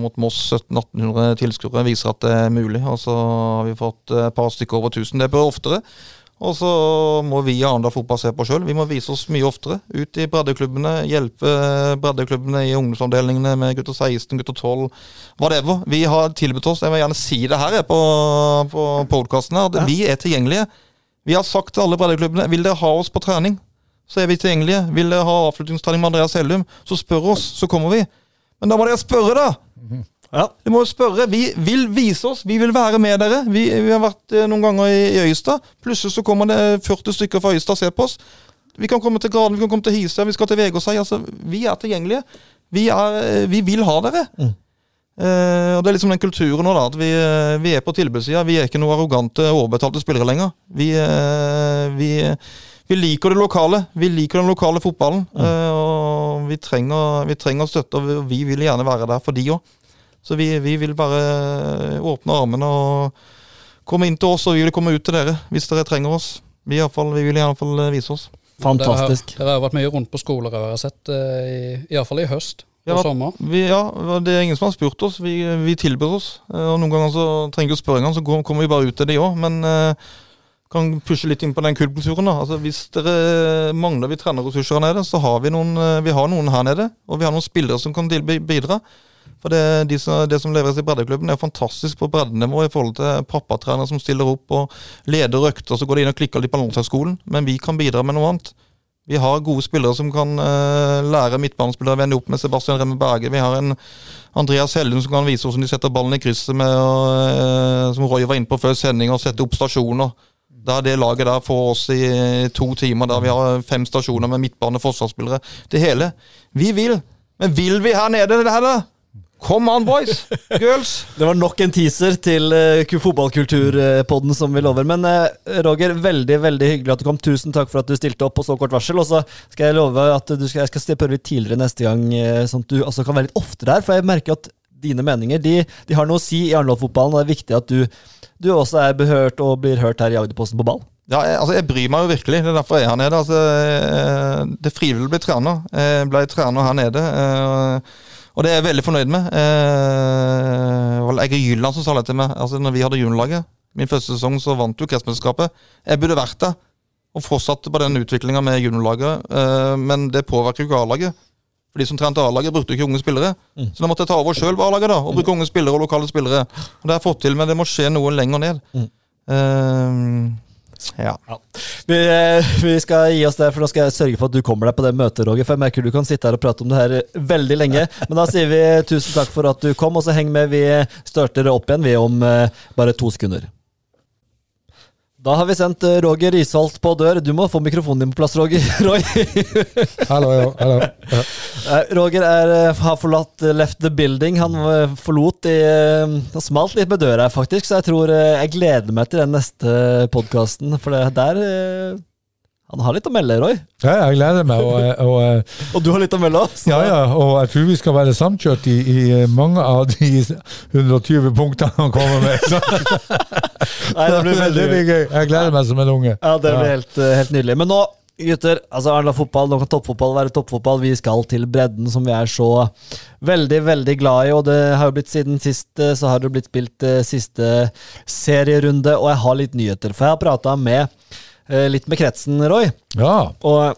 mot Moss 1700-1800 tilskuere, viser at det er mulig. Og så har vi fått et par stykker over 1000. Det bør oftere. Og så må vi i Arendal fotball se på sjøl. Vi må vise oss mye oftere. Ut i breddeklubbene, hjelpe breddeklubbene i ungdomsavdelingene med gutter 16, gutter 12, whatever. Vi har tilbudt oss, jeg vil gjerne si det her på, på podkasten, at vi er tilgjengelige. Vi har sagt til alle breddeklubbene vil dere ha oss på trening, så er vi tilgjengelige. Vil dere ha avslutningstrening med Andreas Hellum, så spør oss, så kommer vi. Men da må dere spørre, da! Ja. Du må spørre. Vi vil vise oss. Vi vil være med dere. Vi, vi har vært eh, noen ganger i, i Øystad. Plutselig så kommer det 40 stykker fra Øystad og ser på oss. Vi kan komme til Graden, vi kan komme til Hisøy, vi skal til Vegårshei. Altså, vi er tilgjengelige. Vi, er, eh, vi vil ha dere. Eh, og Det er liksom den kulturen nå da, at vi, vi er på tilbudssida. Vi er ikke noe arrogante, overbetalte spillere lenger. Vi, uh, vi, vi liker det lokale. Vi liker den lokale fotballen. eh, og vi trenger, vi trenger støtte, og vi vil gjerne være der for de òg. Så vi, vi vil bare åpne armene og komme inn til oss, og vi vil komme ut til dere hvis dere trenger oss. Vi, i fall, vi vil i hvert fall eh, vise oss. Fantastisk. Dere har, dere har vært mye rundt på skoler, jeg har sett, Iallfall i, høst og Ja, sommer. Vi, ja, Det er ingen som har spurt oss. Vi, vi tilbyr oss. Eh, Og Noen ganger så trenger vi å spørre engang, så går- kommer vi bare ut til de òg. Men eh, kan pushe litt inn på den kultkulturen. da. Altså, hvis dere mangler vi trenerressurser her nede, så har vi noen, eh, vi har noen her nede. Og vi har noen spillere som kan bidra. For det, de som, det som leveres i breddeklubben, er fantastisk på breddenivå i forhold til pappatrenere som stiller opp og leder økter. Så går de inn og klikker litt på landslagsskolen. Men vi kan bidra med noe annet. Vi har gode spillere som kan uh, lære midtbanespillere å vende opp med Sebastian Remme Berge. Vi har en Andreas Hellum som kan vise hvordan de setter ballen i krysset, med, og, uh, som Roy var inne på før sending, og sette opp stasjoner. Der det laget der får oss i to timer, der vi har fem stasjoner med midtbane, forsvarsspillere. Det hele. Vi vil. Men vil vi her nede det her, da? Come on, boys! Girls! Det var nok en teaser til uh, fotballkulturpodden som vi lover. Men uh, Roger, veldig veldig hyggelig at du kom. Tusen takk for at du stilte opp på så kort varsel. Og så skal jeg love at du skal, jeg skal prøve litt tidligere neste gang, uh, sånn at du altså, kan være litt oftere her. For jeg merker at dine meninger de, de har noe å si i Arendal-fotballen. Og det er viktig at du, du også er behørt og blir hørt her i Agderposten på ball. Ja, jeg, altså jeg bryr meg jo virkelig. Det er derfor jeg er her nede. Altså, det er frivillig å bli trener. Jeg ble trener her nede. eh, Og det er jeg veldig fornøyd med. Eh, Egge Jylland som sa det til meg altså når vi hadde juniorlaget. Min første sesong så vant jo kretsmesterskapet. Jeg burde vært der og fortsatt på den utviklinga med juniorlaget. eh, Men det påvirker jo ikke A-laget. For de som trente A-laget, brukte jo ikke unge spillere. Så da måtte jeg ta over sjøl på A-laget da, og bruke unge spillere og lokale spillere. Og Det har jeg fått til, men det må skje noe lenger ned. Eh, ja. Vi, eh, vi skal gi oss der, for nå skal jeg sørge for at du kommer deg på det møtet, Roger. For jeg merker du kan sitte her og prate om det her veldig lenge. Men da sier vi tusen takk for at du kom, og så heng med. Vi starter opp igjen vi om eh, bare to sekunder. Da har vi sendt eh, Roger Risholt på dør. Du må få mikrofonen din på plass, Roger. Roy. Hello. hallo. Eh, Roger er, eh, har forlatt eh, left the building. Han forlot i Han smalt litt med døra, faktisk, så jeg tror jeg gleder meg til den neste podkasten. For det der Han har litt å melde, Roy. Ja, jeg gleder meg. Og, og, og, Og du har litt å melde oss? ja, ja, og jeg tror vi skal være samkjørt i, i mange av de 120 punktene han kommer med. Så Nei, det blir det blir gøy. Jeg gleder meg som en unge. Ja, det blir helt, eh, helt nydelig. Men nå, gutter, altså Arendal fotball, nå kan toppfotball være toppfotball. Vi skal til bredden, som vi er så veldig, veldig glad i. Og det har jo blitt siden sist, eh, så har det blitt spilt eh, siste serierunde. Og jeg har litt nyheter, for jeg har prata med litt med kretsen, Roy. Ja. Og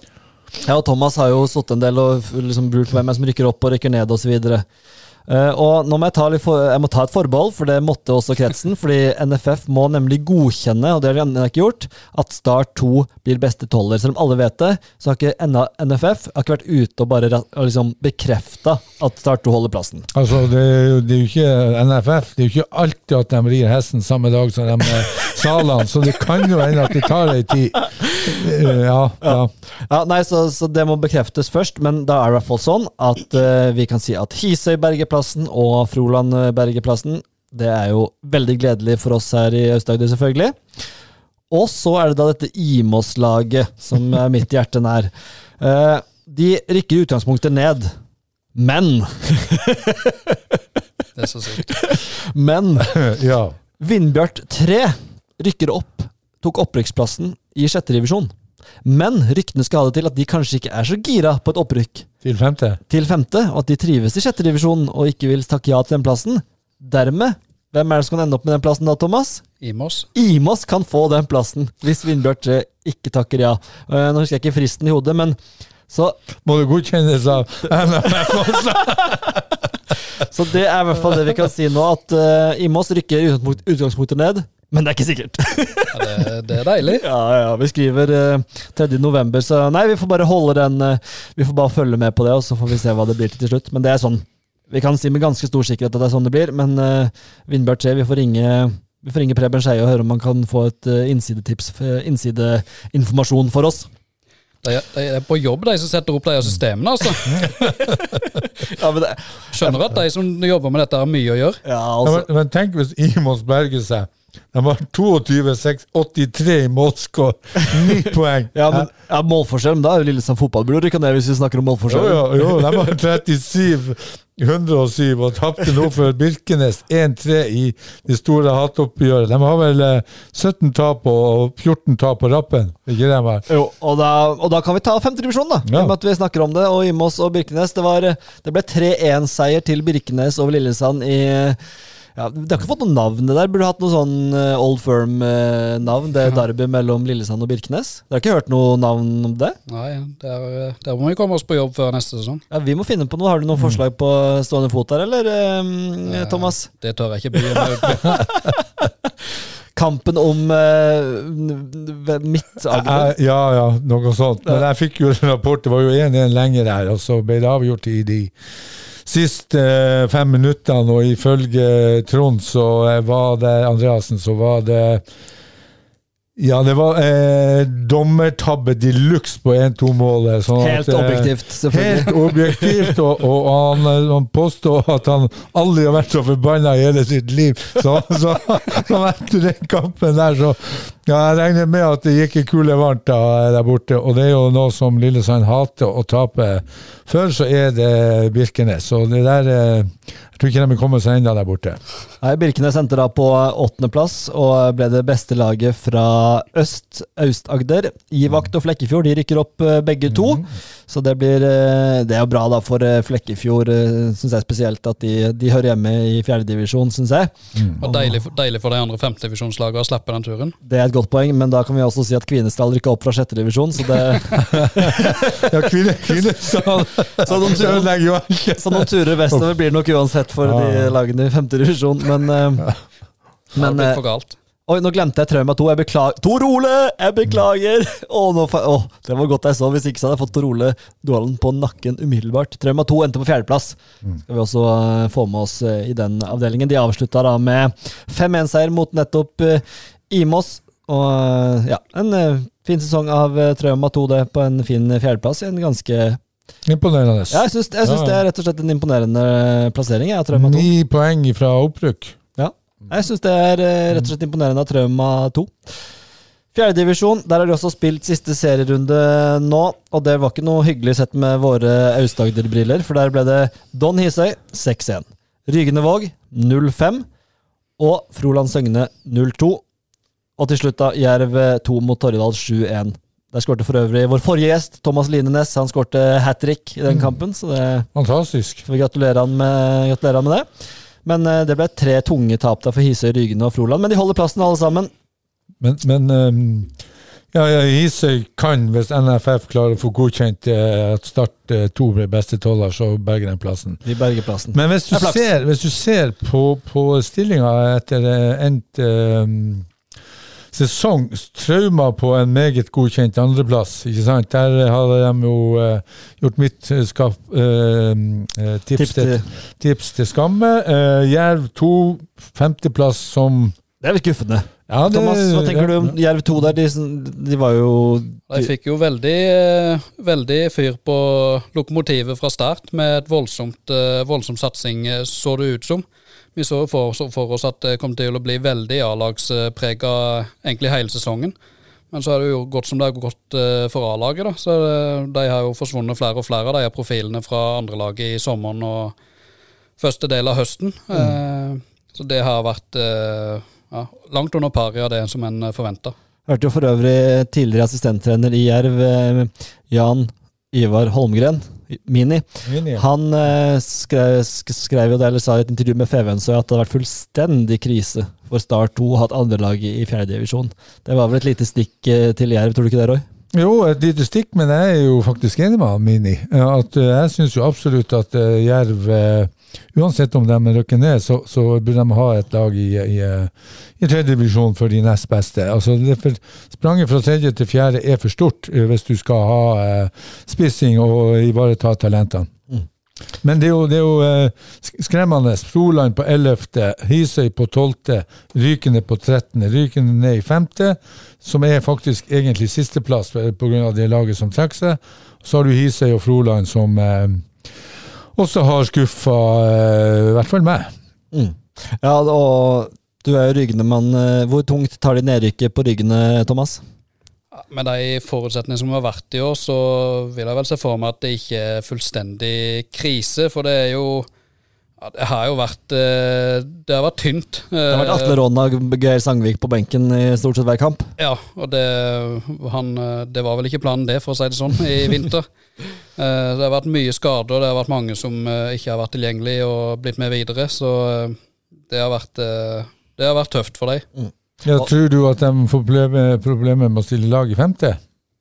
jeg og Thomas har jo sittet en del og liksom lurt på hvem som rykker opp og rykker ned osv. Uh, og nå må jeg, ta for, jeg må ta et forbehold, for det måtte også kretsen. fordi NFF må nemlig godkjenne, og det har de ikke gjort, at Start 2 blir beste tolver. Selv om alle vet det, så har ikke NFF har ikke vært ute og bare liksom bekrefta at Start 2 holder plassen. Altså, det er, jo, det er jo ikke NFF. Det er jo ikke alltid at de rir hesten samme dag som de er salene, så det kan jo hende at det tar ei tid. Eh, Ja, ja. Ja, nei, så, så det må bekreftes først, men da er det i hvert fall sånn at uh, vi kan si at Hisøy bergeplassen og Froland eh, bergeplassen, det er jo veldig gledelig for oss her i Aust-Agder, selvfølgelig. Og så er det da dette Imos-laget som er mitt hjerte nær. Eh, de rykker i utgangspunktet ned, men Det er så sykt. Men ja. Vindbjart 3 rykker opp, tok opprykksplassen i sjette divisjon. Men ryktene skal ha det til at de kanskje ikke er så gira på et opprykk Til femte. til femte, og at de trives i sjette divisjon og ikke vil takke ja til den plassen. Dermed, hvem er det som kan ende opp med den plassen da, Thomas? Imos. Imos kan få den plassen, hvis Vindbjørn 3 ikke takker ja. Eh, Nå husker jeg ikke fristen i hodet, men så, Må det godkjennes av NFF også? så det er i hvert fall det vi kan si nå, at uh, Imos rykker utgangspunktet ned. Men det er ikke sikkert. Ja, det, det er deilig. Ja, ja, vi skriver eh, 3. november, så nei, vi får bare holde den uh, Vi får bare følge med på det, og så får vi se hva det blir til til slutt. Men det er sånn Vi kan si med ganske stor sikkerhet at det er sånn det blir, men uh, Vindbjart Skje, vi får ringe vi får ringe Preben Skeie og høre om han kan få et uh, innsidetips, uh, innsideinformasjon for oss. De, de er på jobb, de som setter opp de systemene, altså. Ja, men det, Skjønner at de som jobber med dette, har mye å gjøre. ja, Ja, altså, men, men tenk hvis Imos Berge seg. De var 22-83 i målskår. Ni poeng. ja, men ja, målforskjell, da er jo Lillesand fotballbror burde rykke ned hvis vi snakker om Jo, målforskjell. jo, jo, de var 37 107 og tapte nå for Birkenes 1-3 i det store hatoppgjøret. De har vel eh, 17 tap og 14 tap på rappen. Ikke det, vel? Jo, og da, og da kan vi ta femtedivisjonen, da. Ja. I og med at vi snakker om det. Og Imos og Birkenes. Det, var, det ble 3-1-seier til Birkenes over Lillesand i ja, Det har ikke fått noe navn, det der. Burde hatt noe sånn eh, Old Firm-navn. det derby mellom Lillesand og Birkenes. Dere har ikke hørt noe navn om det? Nei, der, der må vi komme oss på jobb før neste sesong. Ja, Vi må finne på noe. Har du noen forslag på stående fot der, eller, eh, Thomas? Det tør jeg ikke bli med. Kampen om uh, Midt-Agder. Eh, Ja, ja, noe sånt. Men jeg fikk jo en rapport, det var jo 1-1 lenger der, og så ble det avgjort i de siste eh, fem minuttene, og ifølge Trond så eh, var det Andreassen, så var det ja, det var eh, dommertabbe de luxe på 1-2-målet. Sånn at, Helt eh, objektivt, selvfølgelig. Helt objektivt, og, og han, eh, han påstår at han aldri har vært så forbanna i hele sitt liv. Så, så, så etter den kampen der, så ja, Jeg regner med at det gikk i kule varmt da, der borte, og det er jo noe som Lillesand hater å tape. Før så er det Birkenes, og det der eh, Jeg tror ikke de vil komme seg ennå der borte. Nei, Birkenes endte da på åttendeplass og ble det beste laget fra øst, Aust-Agder. Ivakt og Flekkefjord de rykker opp eh, begge to. Så det blir eh, Det er jo bra da for eh, Flekkefjord, syns jeg spesielt, at de, de hører hjemme i fjerdedivisjon, syns jeg. Og deilig, for- deilig for de andre femtedivisjonslagene å slippe den turen. Det er et godt poeng, men da kan vi også si at Kvinesdal rykka opp fra sjettedivisjon, så det Ja, kvine, Kvinesdal Så de turer-. Så noen turer vestover blir det nok uansett for de lagene i femte divisjon, men eh, Det eh, for galt. Oi, nå glemte jeg Trauma 2. Jeg beklager. Tor Ole! Jeg beklager! Å, nå fa å, det var godt jeg så. Hvis ikke så hadde jeg fått Tor Ole Dualen på nakken umiddelbart. Trauma 2 endte på fjerdeplass. Skal vi også uh, få med oss uh, i den avdelingen. De avslutta da med 5-1-seier mot nettopp uh, Imos. Og ja, en fin sesong av Trauma 2, det, på en fin fjerdeplass. i En ganske Imponerende. Ja, jeg syns, jeg syns Ja, ja. det er rett og slett en imponerende plassering. 2. Ni poeng fra opprykk. Ja. Jeg syns det er eh, rett og slett imponerende av Trauma 2. Fjerdedivisjon, der har de også spilt siste serierunde nå, og det var ikke noe hyggelig sett med våre Aust-Agder-briller, for der ble det Don Hisøy 6-1, Rygenevåg 0-5 og Froland Søgne 0-2. Og til slutt da Jerv 2 mot Torjedal 7-1. Der skårte for øvrig vår forrige gjest, Thomas Linenes. Han skårte hat trick i den kampen, så det Fantastisk. får vi gratulere han med, gratulere han med det. Men eh, det ble tre tunge tap for Hisøy, Rygne og Froland. Men de holder plassen alle sammen. Men, men ehm, ja, ja, Hisøy kan, hvis NFF klarer å få godkjent eh, at Start to blir beste toller, så berger den plassen. De berger plassen. Men hvis du er ser, hvis du ser på, på stillinga etter eh, endt ehm, sesong, Trauma på en meget godkjent andreplass, ikke sant? Der hadde de jo uh, gjort mitt eh, skap, eh, tips, Tips til til, tips til skamme. Eh, Jerv 2, femteplass som Det er litt skuffende. ja, det- Thomas, hva tenker du om Jerv 2 der? De, de var jo De fikk jo veldig, veldig fyr på lokomotivet fra start, med et voldsomt, voldsom satsing, så det ut som. Vi så for, for oss at det kom til å bli veldig A-lagsprega egentlig hele sesongen. Men så har det jo gått som det har gått eh, for A-laget. da, så eh, De har jo forsvunnet flere og flere av de profilene fra andrelaget i sommeren og første del av høsten. Mm. Så det har vært eh, ja, langt under pari av det som en forventa. Hørte jo for øvrig tidligere assistenttrener i Jerv, eh, Jan Ivar Holmgren, Mini. Mini ja. Han eh, skrev, skrev jo det, eller sa i et intervju med Fevenstøy at det hadde vært fullstendig krise for Start 2 å ha et andrelaget i fjerdedivisjon. Det var vel et lite stikk eh, til Jerv, tror du ikke det, Roy? Jo, et lite stikk, men jeg er jo faktisk enig med Mini. At, eh, jeg syns jo absolutt at eh, Jerv, eh, uansett om de rykker ned, så, så burde de ha et lag i, i, eh, i tredje divisjon for de nest beste. Altså, det for, spranget fra tredje til fjerde er for stort eh, hvis du skal ha eh, spissing og ivareta talentene. Men det er jo, det er jo eh, skremmende. Froland på 11., Hisøy på 12., Rykende på 13., Rykende ned i 5., som er faktisk egentlig sisteplass pga. det laget som trekker seg. Så har du Hisøy og Froland som eh, også har skuffa eh, i hvert fall meg. Mm. Ja, og du er jo Rygne-mann. Eh, Hvor tungt tar de nedrykket på ryggene, Thomas? Med de forutsetningene som har vært i år, så vil jeg vel se for meg at det ikke er fullstendig krise. For det er jo ja, Det har jo vært eh, Det har vært tynt. Det har vært Atle Råna og Geir Sangvik på benken i stort sett hver kamp. Ja, og det, han, eh, det var vel ikke planen det, for å si det sånn, i vinter. Eh, Det har vært mye skader, det har vært mange som eh, ikke har vært tilgjengelig og blitt med videre. Så eh, det har vært, eh, det har vært tøft for dem. Ja, tror du at de får problemer, med å stille lag i femte?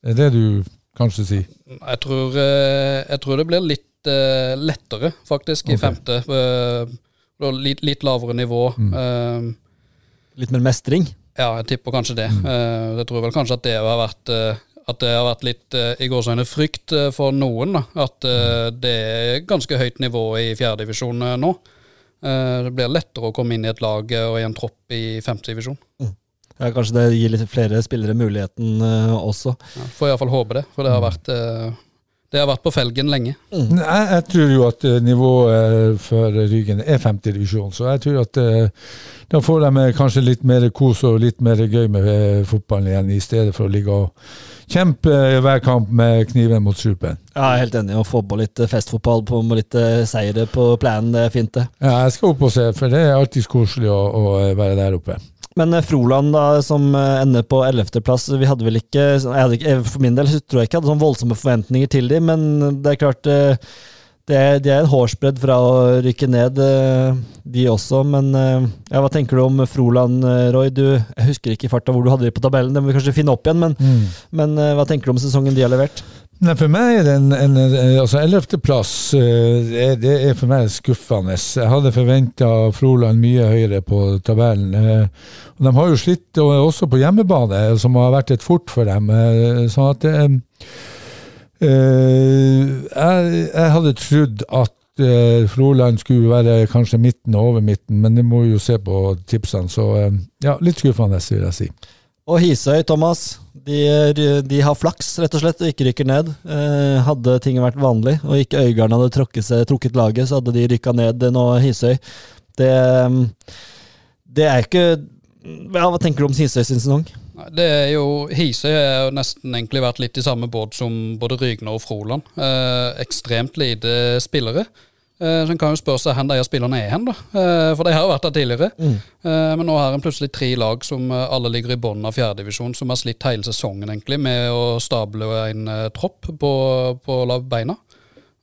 Er det du kanskje sier? Jeg tror, eh, jeg tror det blir litt eh, lettere, faktisk, i Ok. femte. Eh, Litt, litt lavere nivå. Eh, Litt mer mestring. Ja, jeg tipper kanskje det. Eh, jeg tror vel kanskje at det har vært at det har vært litt i gåseøyne frykt for noen. da, At eh, det er ganske høyt nivå i fjerdedivisjon nå. Det blir lettere å komme inn i et lag og i en tropp i femtedivisjon. Ja, kanskje det gir litt flere spillere muligheten også. Ja, får iallfall håpe det, for det har vært eh, det har vært på felgen lenge. Jeg, jeg tror jo at eh, nivået for Rygen er femtedivisjon, så jeg tror at eh, da får de eh, kanskje litt mer kos og litt mer gøy med eh, fotballen igjen, i stedet for å ligge og kjempe eh, hver kamp med kniven mot strupen. Ja, jeg er helt enig. Å få på litt eh, festfotball på med litt eh, seire på planen, det er fint, det. Ja, jeg skal opp og se, for det er alltid koselig å, å eh, være der oppe. Men eh, Froland, da, som eh, ender på 11.-plass, vi hadde vel ikke, hadde ikke For min del tror jeg ikke jeg hadde sånn voldsomme forventninger til dem, men det er klart eh, det er, de er en hårsbredd fra å rykke ned, eh, de også. Men eh, ja, hva tenker du om Froland, eh, Roy? Du, jeg husker ikke i farta hvor du hadde de på tabellen, det må vi kanskje finne opp igjen. Men, men eh, hva tenker du om sesongen de har levert? Nei, For meg er det en, en eh, altså 11.-plass det, det er for meg skuffende. Jeg hadde forventa Froland mye høyere på tabellen. eh, de har jo slitt også på hjemmebane, som har vært et fort for dem. eh, Sånn at eh, eh, jeg, jeg hadde trodd at eh, Froland skulle være kanskje midten og over midten, men det må jo se på tipsene. Så eh, ja, litt skuffende, vil jeg si. Og Hisøy, Thomas. De, de har flaks, rett og slett, og ikke rykker ned. Eh, hadde ting vært vanlig, og ikke Øygarden hadde trukket, trukket laget, så hadde de rykka ned nå, Hisøy. Det, mm, det er ikke ja, Hva tenker du om Hisøy sin sesong? Det er jo, Hisøy har nesten egentlig vært litt i samme båt som både Rygne og Froland. Eh, ekstremt lite spillere. Eh, så en kan jo spørre seg hvor de spillerne er hen, da. Eh, for de har jo vært der tidligere. Mm. men nå har en plutselig tre lag som eh, alle ligger i bunnen av fjerdedivisjon, som har slitt hele sesongen egentlig med å stable en eh, tropp på, på lav beina.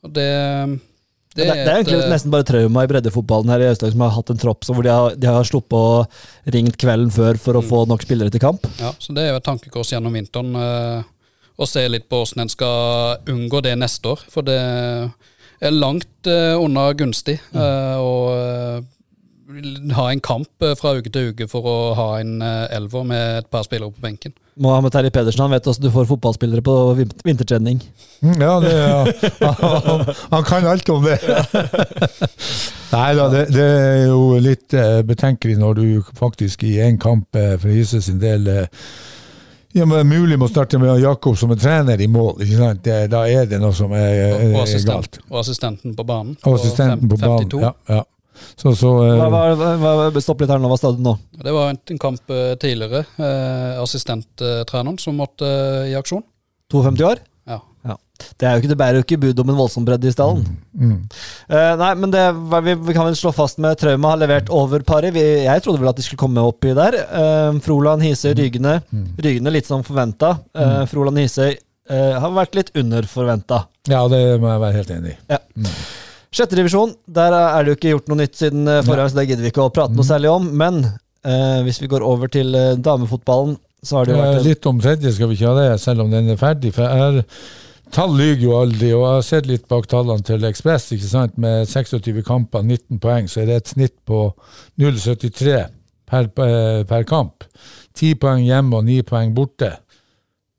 Og det, Det, det, er egentlig eh, nesten bare trauma i breddefotballen her i Østland som har hatt en tropp hvor de har, de har sluppet å ringt kvelden før for å få nok spillere til kamp. Ja, så det er jo et tankekors gjennom vinteren. eh, Å se litt på hvordan en skal unngå det neste år. For det er langt eh, unna gunstig eh, og eh, ha en kamp eh, fra uke til uke for å ha en eh, elver med et par spillere på benken. Mohammed Terje Pedersen han vet hvordan du får fotballspillere på vin- vintertrening. Mm, Ja, det, ja. Han, han kan alt om det. Nei da, det, det er jo litt eh, betenkelig når du faktisk i én kamp eh, for Hise sin del eh, ja, men det er Mulig å starte med Jakob som er trener i mål. ikke sant? Det, da er det noe som er, Og, er, og, er assistent, galt. og assistenten på banen. Og assistenten på banen. 52. Ja, ja. Så, så eh, Hva, hva, hva, stopp litt her nå, hva sa du nå? Det var en, en kamp eh, tidligere. Eh, assistenttreneren som måtte eh, i aksjon. 52 år? Ja. Det, er jo ikke, det bærer jo ikke bud om en voldsom bredde i stallen. mm. Eh, nei, men det, vi, vi kan vel slå fast med Trauma har levert over paret. Jeg trodde vel at de skulle komme oppi der. Uh, Froland, Hisøy, Rygene. Rygene litt som forventa. Froland, Hisøy eh, har vært litt under forventa. ja, det må jeg være helt enig i. Sjette divisjon, der er det jo ikke gjort noe nytt siden eh, forrige gang, så det gidder vi ikke å prate noe særlig om. Men eh, hvis vi går over til eh, damefotballen, så har det jo Eh, vært Litt om tredje skal vi ikke ha det, selv om den er ferdig. For jeg har, tall lyver jo aldri, og jeg har sett litt bak tallene til Ekspress. ikke sant? Med 26 kamper, 19 poeng, så er det et snitt på 0,73 per, eh, per kamp. 10 poeng hjemme og 9 poeng borte.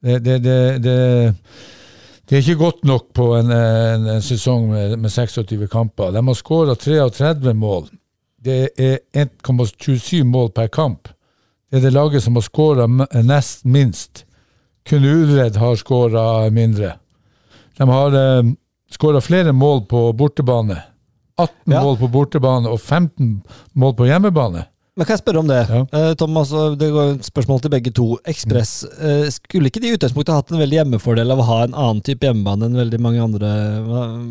Det, det, det, det, er ikke godt nok på en, en, en sesong med, med 26 kamper. De har skåra 33 mål. Det er 1,27 mål per kamp. Det er det laget som har skåra nest minst. Kun Uredd har skåra mindre. De har eh, skåra flere mål på bortebane. 18 Ja. mål på bortebane og 15 mål på hjemmebane. Men kan jeg spørre om det? Ja. Eh, Thomas, det går et spørsmål til begge to. Ekspress, eh, skulle ikke de i utgangspunktet hatt en veldig hjemmefordel av å ha en annen type hjemmebane enn veldig mange andre?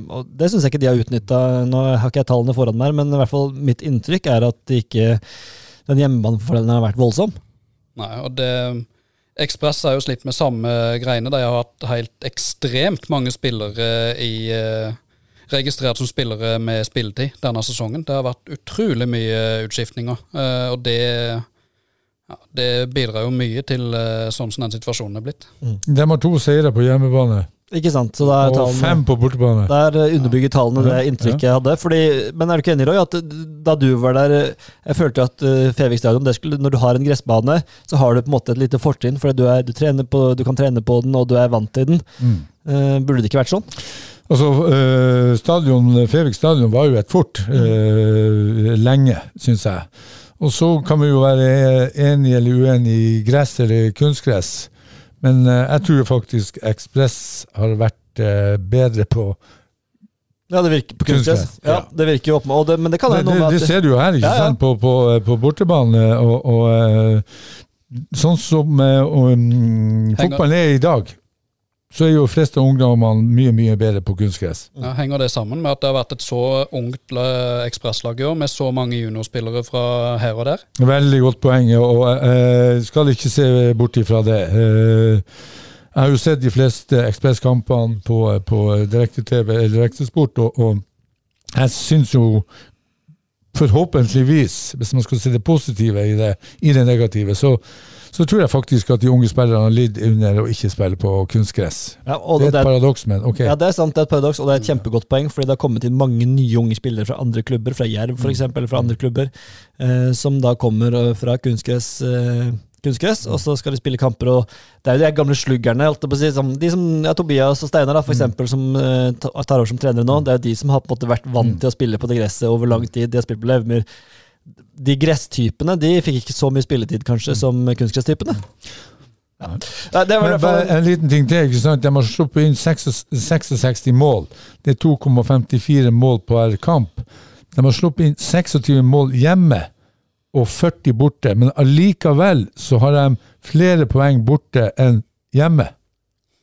Og det syns jeg ikke de har utnytta. Nå har ikke jeg tallene foran meg, men i hvert fall mitt inntrykk er at de ikke, den hjemmebanefordelen har vært voldsom. Nei, og det Ekspress har jo slitt med samme greiene. De har hatt helt ekstremt mange spillere i eh, Registrert som spillere med spilletid denne sesongen. Det har vært utrolig mye utskiftninger. eh, og det ja, det bidrar jo mye til eh, sånn som den situasjonen er blitt. De har to seire på hjemmebane Ikke sant? Så er og tallene fem på bortebane. Der eh, underbygger tallene det inntrykket jeg hadde. Fordi, men er du ikke enig, Roy, at eh, da du var der eh, Jeg følte at uh, Fevik stadion, skulle, når du har en gressbane, så har du på en måte et lite fortrinn, for du, er, du, på, du kan trene på den, og du er vant til den. Mm. Uh, burde det ikke vært sånn? Altså, øh, stadion, Fevik stadion var jo et fort uh, lenge, syns jeg. Og så kan vi jo være enige eller uenige i gress eller kunstgress. Men øh, jeg tror faktisk Ekspress har vært øh, bedre på Ja, det virker på kunstgress. Ja, ja. det virker jo opp med, det, Men det kan det, være noe det, at... det at ser du jo her, ikke Ja, ja. sant? På, på, på bortebane. Og, og sånn som og, mm, fotballen er i dag, så er jo fleste ungdommene mye, mye bedre på kunstgress. Ja, henger det sammen med at det har vært et så ungt ekspresslag i år, med så mange juniorspillere fra her og der? Veldig godt poeng, og jeg skal ikke se bort ifra det. Eh, Jeg har jo sett de fleste ekspresskampene på, på direkte-TV eller direktesport, og, og jeg syns jo forhåpentligvis, hvis man skal se det positive i det, i det negative, så, så tror jeg faktisk at de unge spillerne lidd under å ikke spille på kunstgress. ja, Det er det, et paradoks, men ok. ja, det er sant, det er et paradoks, og det er et kjempegodt poeng, fordi det har kommet inn mange nye unge spillere fra andre klubber, fra Jerv f.eks., eller fra andre klubber, eh, som da kommer eh, fra kunstgress. Eh, kunstgress, og så skal de spille kamper, og det er jo de gamle sluggerne, si, som, de som ja, Tobias og Steinar, for eksempel, som uh, tar over som trenere nå, det er jo de som har på en måte vært vant til å spille på det gresset over lang tid. De har spilt på Levemyr. De gresstypene de fikk ikke så mye spilletid, kanskje, som kunstgresstypene. Ja. Nei, det var Men en liten ting til. ikke sant? De har sluppet inn 66 66 mål. Det er 2,54 mål på hver kamp. De har sluppet inn 26 mål hjemme og 40 borte, men allikevel så har de flere poeng borte enn hjemme.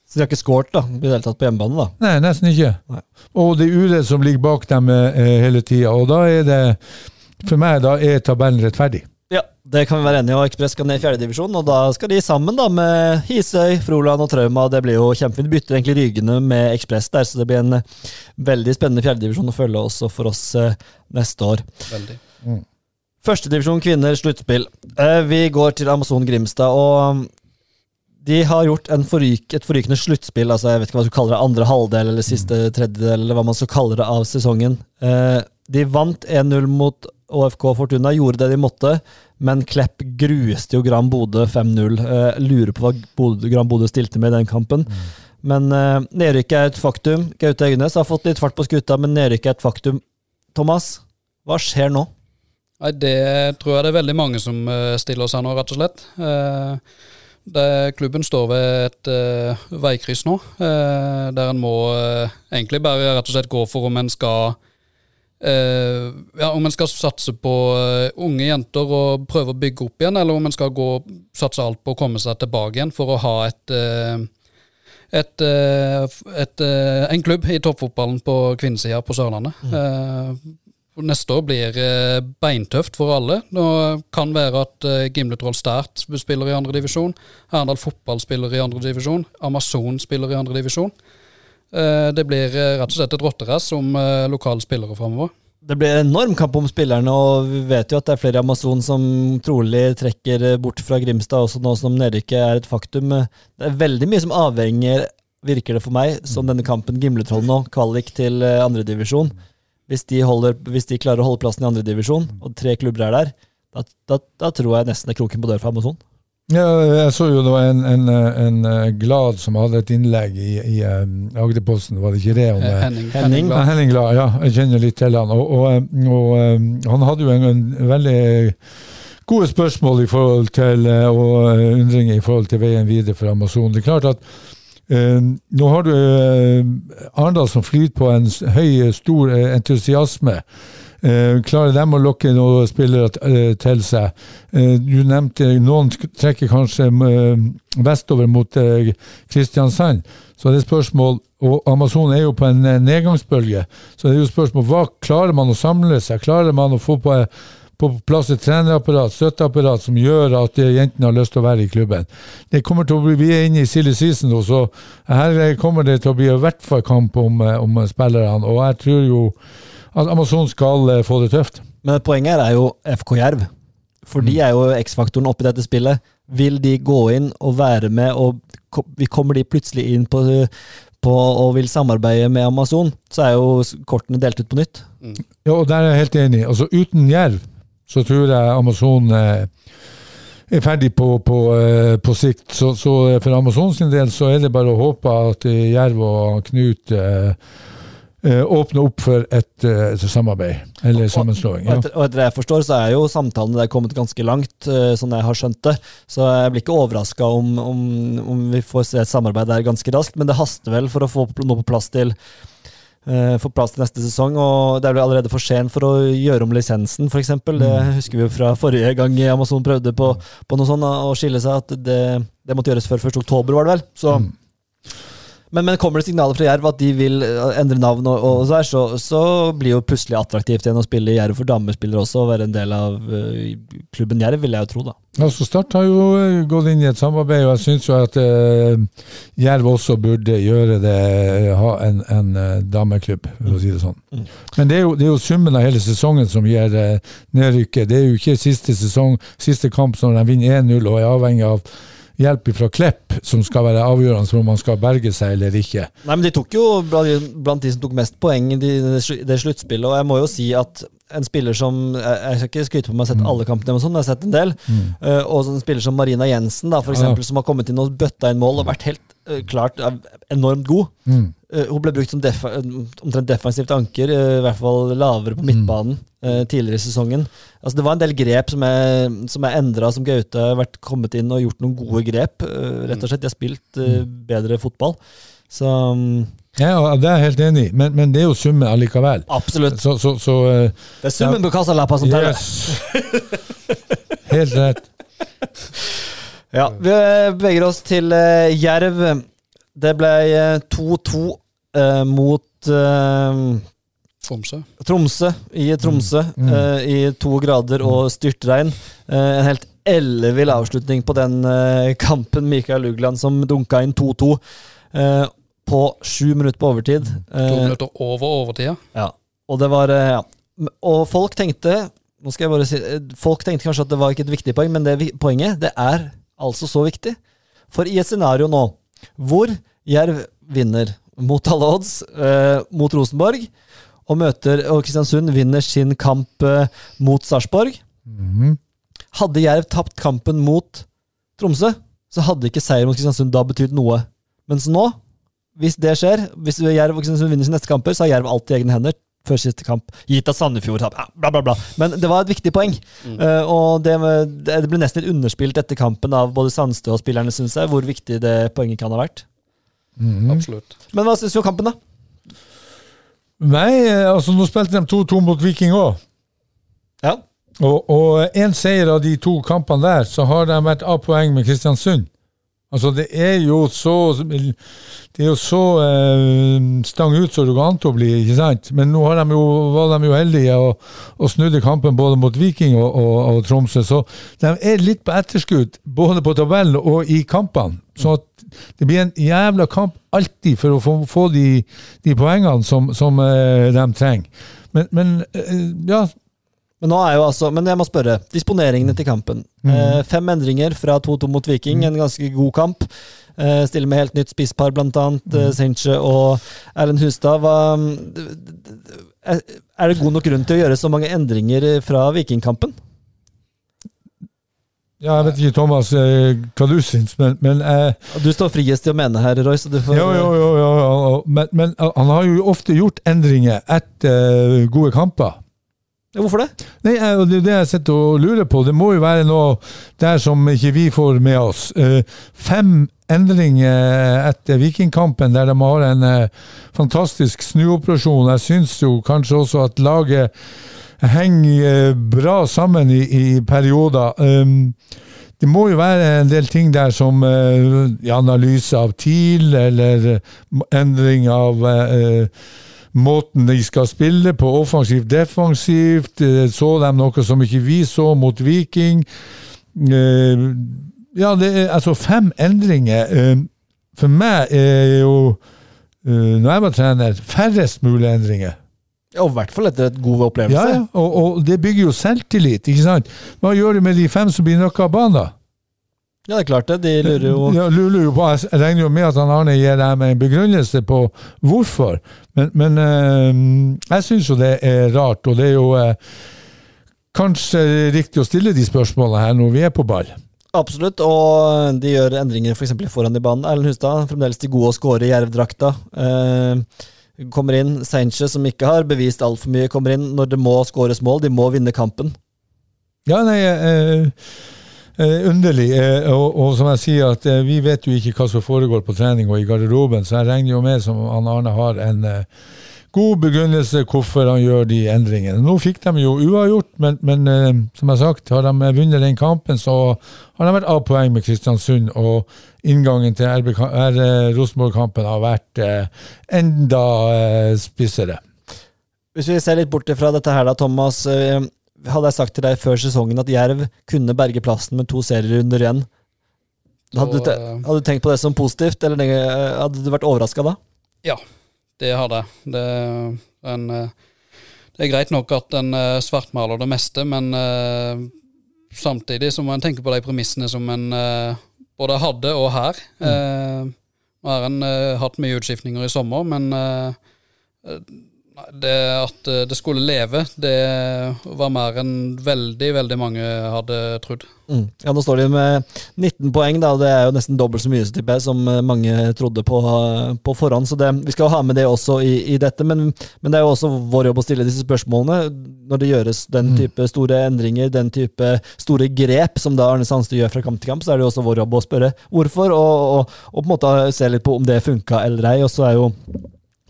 Så de har ikke skåret da, i det hele tatt på hjemmebane. da. Nei, nesten ikke. Nei. Og det er uret som ligger bak dem eh, hele tida, og da er det For meg da er tabellen rettferdig. Ja, Det kan vi være enige om. Ekspress skal ned i fjerdedivisjon, og da skal de sammen da med Hisøy, Froland og Trauma. Det blir jo kjempefint. De bytter egentlig rygene med Ekspress der, så det blir en eh, veldig spennende fjerdedivisjon å følge også for oss eh, neste år. Veldig. Førstedivisjon kvinner, sluttspill. Eh, vi går til Amazon Grimstad, og um, de har gjort en forryk, et forrykende sluttspill. altså Jeg vet ikke hva man skal kalle det, andre halvdel eller siste tredjedel, eller hva man skal kalle det av sesongen. De vant 1-0 mot ÅFK Fortuna, gjorde det de måtte, men Klepp gruste jo Gran Bodø 5-0. Eh, lurer på hva Bodø, Gran Bodø stilte med i den kampen. Men eh, nedrykket er et faktum. Gaute Øynes har fått litt fart på skuta, men nedrykket er et faktum. Thomas, hva skjer nå? Nei, Det tror jeg det er veldig mange som eh, stiller seg nå, rett og slett. Eh, Det, klubben står ved et uh, veikryss nå, uh, der en må uh, egentlig bare rett og slett gå for om en skal eh, ja, Om en skal satse på uh, unge jenter og prøve å bygge opp igjen, eller om en skal gå satse alt på å komme seg tilbake igjen for å ha et uh, et, et, en klubb i toppfotballen på kvinnesida på Sørlandet. Eh, Neste år blir beintøft for alle. Det kan være at eh, Gimle Troll Start spiller i andredivisjon. Arendal Fotball spiller i andredivisjon. Amazon spiller i andredivisjon. Eh, det blir eh, rett og slett et rotterace om eh, lokale spillere framover. Det blir en enorm kamp om spillerne, og vi vet jo at det er flere i Amazon som trolig trekker bort fra Grimstad, også nå som nedrykket er et faktum. Det er veldig mye som avhenger, virker det for meg, som denne kampen Gimletroll nå, kvalik til eh, andredivisjon. Hvis, hvis de klarer å holde plassen i andredivisjon, og tre klubber er der, da, da, da tror jeg nesten det er kroken på døra for Amazon. Ja, jeg så jo det var en, en, en eh, Glad som hadde et innlegg i, i um, Agderposten, var det ikke det? Om, Eh, eh, Henning, Henning, Henning Glad. Henning Glad, ja. Jeg kjenner litt til han. Og, og, eh, og eh, han hadde jo en, en veldig gode spørsmål i forhold til, eh, og eh, undringer i forhold til veien videre for Amazon. Det er klart at Uh, nå har du uh, Arendal som flyter på en høy, stor uh, entusiasme. Eh, klarer de å lokke noen spillere eh, til seg? Eh, du nevnte noen trekker kanskje vestover mot Kristiansand. Så det er spørsmål, og Amazon er jo på en nedgangsbølge, så det er jo spørsmål hva klarer man å samle seg? Klarer man å få på, på plass et trenerapparat, støtteapparat, som gjør at jentene har lyst til å være i klubben? Det kommer til å bli, Vi er inne i silly season nå, så her kommer det til å bli i hvert fall kamp om, om spillerne. Og jeg tror jo at Amazon skal eh, få det tøft. Men poenget er jo FK Jerv. For de er jo X-faktoren oppi dette spillet. Vil de gå inn og være med, og vi kommer de plutselig inn på, på og vil samarbeide med Amazon, så er jo kortene delt ut på nytt. Ja, og der er jeg helt enig. Altså Uten Jerv så tror jeg Amazon eh, er ferdig på, på, eh, på sikt. Så, så for Amazon sin del så er det bare å håpe at Jerv og Knut eh, eh, åpner opp for et et samarbeid, eller sammenslåing. Og etter, og etter det jeg forstår, så er jo samtalene der kommet ganske langt, eh, sånn jeg har skjønt det. Så jeg blir ikke overraska om, om, om vi får se et samarbeid der ganske raskt, men det haster vel for å få noe på plass til eh, få plass til neste sesong, og det er vel allerede for sent for å gjøre om lisensen, f.eks. Det husker vi jo fra forrige gang Amazon prøvde på, på noe sånt, å skille seg, at det, det måtte gjøres før 1. oktober, var det vel. Så men, men kommer det signaler fra Jerv at de vil eh, endre navn, og, og så, her, så, så blir jo plutselig attraktivt igjen å spille i Jerv for damespillere også, og være en del av uh, klubben Jerv, vil jeg jo tro, da. Altså Start har jo eh, gått inn i et samarbeid, og jeg syns jo at uh, Jerv også burde gjøre det, ha en, en uh, dameklubb, for å si det sånn. Men det er, jo, det er jo summen av hele sesongen som gir uh, nedrykket. Det er jo ikke siste sesong, siste kamp når de vinner 1-0 og er avhengig av hjelp fra Klepp, som skal være avgjørende om man skal berge seg eller ikke. Nei, men de tok jo blant de som tok mest poeng i det sluttspillet, og jeg må jo si at en spiller som Jeg skal ikke skryte på meg å ha sett alle kampene, men sånn, jeg har sett en del. Eh, og en spiller som Marina Jensen, da, for eksempel, ja. som har kommet inn og bøtta inn mål og vært helt eh, klart eh, enormt god. Mm. Hun ble brukt som def omtrent defensivt anker, i hvert fall lavere på midtbanen eh, tidligere i sesongen. Altså Det var en del grep som er, som er endra, som Gaute har vært kommet inn og gjort noen gode grep. eh, rett og slett. De har spilt uh, bedre fotball. Så um, Ja, ja, det er jeg helt enig i, men, men det er jo summen allikevel. absolutt. Så, så, så Det er summen på kassalappa som teller. yes. Helt rett. Ja, vi beveger oss til uh, Jerv. Det ble eh, 2-2 uh, mot eh, Tromsø. Tromsø i Tromsø eh, i to grader og styrtregn. Uh, en helt ellevill avslutning på den uh, kampen. Mikael Ugland som dunka inn 2-2 eh, på sju minutter på overtid. To minutter over overtida. ja. Og det var ja. Og folk tenkte nå skal jeg bare si, Folk tenkte kanskje at det var ikke et viktig poeng, men det poenget det er altså så viktig. For i et scenario nå hvor Jerv vinner mot alle odds eh, mot Rosenborg, og møter og Kristiansund vinner sin kamp eh, mot Sarpsborg Mhm. Hadde Jerv tapt kampen mot Tromsø, så hadde ikke seier mot Kristiansund da betydd noe. Mens nå, hvis det skjer, hvis Jerv og Kristiansund vinner sine neste kamper, så har Jerv alt i egne hender før siste kamp. Gitt at Sandefjord taper, bla, bla, bla. Men det var et viktig poeng. Eh, og det, det ble nesten litt underspilt etter kampen av både Sandstø og spillerne, syns jeg, hvor viktig det poenget kan ha vært. Mm. Absolutt. Men hva syns du om kampen, da? Nei, eh, altså nå spilte de 2-2 mot Viking òg. Ja. Og, én en seier av de to kampene der, så har de vært A-poeng med Kristiansund. Altså, det er jo så Det er jo så eh, stang ut som det går an å bli, ikke sant? Men nå de jo, var de jo heldige og, og snudde kampen både mot Viking og, og, og Tromsø. Så de er litt på etterskudd, både på tabellen og i kampene. Så at det blir en jævla kamp alltid for å få, få de, de poengene som, som eh, de trenger. Men, men eh, ja, Men nå er jo altså, men jeg må spørre. Disponeringene til kampen. Eh, fem endringer fra 2-2 mot Viking. En ganske god kamp. Eh, stiller med helt nytt spisspar, blant annet. Eh, Seinche og Erlend Hustad. Hva, er det god nok grunn til å gjøre så mange endringer fra Vikingkampen? Ja, jeg vet ikke, Thomas, eh, hva du syns, men, men eh, Du står friest til å mene her, Roy, så du får Jo, jo, jo, jo, jo. Men, men han har jo ofte gjort endringer etter eh, gode kamper. Hvorfor det? Nei, eh, Det er det jeg sitter og lurer på. Det må jo være noe der som ikke vi får med oss. Eh, Fem endringer etter Vikingkampen, der de har en eh, fantastisk snuoperasjon. Jeg syns jo kanskje også at laget henger bra sammen i, i perioder. Um, det må jo være en del ting der som i analyse av TIL, eller endring av måten de skal spille på, offensivt, defensivt. Eh, Så de noe som ikke vi så mot Viking? Eh, Ja, det er altså fem endringer. Eh, For meg er jo, når jeg var trener, færrest mulig endringer. Ja, og I hvert fall etter et god opplevelse. Ja. Og, og det bygger jo selvtillit, ikke sant? Hva gjør du med de fem som blir nøkka av banen? Ja, det er klart det. De lurer jo Ja, lurer jo på, Jeg regner jo med at han Arne gir dem en begrunnelse på hvorfor, men, men øh, jeg syns jo det er rart, og det er jo øh, kanskje riktig å stille de spørsmålene her når vi er på ball. Absolutt, og de gjør endringer f.eks. foran i banen. Erlend Hustad fremdeles til gode å skåre i Jerv-drakta. Eh, kommer inn. Sanchez, som ikke har bevist altfor mye, kommer inn når det må skåres mål. De må vinne kampen. Ja, nei, eh, underlig. Eh, og, og som jeg sier, at eh, vi vet jo ikke hva som foregår på trening og i garderoben, så jeg regner jo med som han Arne har en eh, god begrunnelse hvorfor han gjør de endringene. Nå fikk de jo uavgjort, men, men eh, som jeg sagt, har de vunnet den kampen, så har de vært av poeng med Kristiansund, og inngangen til eh, Rosenborg-kampen har vært eh, enda eh, spissere. Hvis vi ser litt bort fra dette her da, Thomas. Eh, Hadde jeg sagt til deg før sesongen at Jerv kunne berge plassen med to serierunder igjen, hadde, du, Så, eh, hadde du tenkt på det som positivt, eller hadde du vært overraska da? Det hadde det. Det en, eh, det er greit nok at en eh, svartmaler det meste, men eh, samtidig så må en tenke på de premissene som en eh, både hadde og her. Eh, Nå har en eh, hatt mye utskiftninger i sommer, men eh, eh, det at eh, det skulle leve, det var mer enn veldig, veldig mange hadde trodd. Mm. Ja, Nå står de med 19 poeng, da, og det er jo nesten dobbelt så mye jeg, som eh, mange trodde på, på forhånd. Så det, vi skal ha med det også i, i dette, men, men det er jo også vår jobb å stille disse spørsmålene. Når det gjøres den type store endringer, den type store grep som da Arne Sandstø gjør fra kamp til kamp, så er det jo også vår jobb å spørre hvorfor, og, og, og på en måte se litt på om det funka eller ei. Og så er jo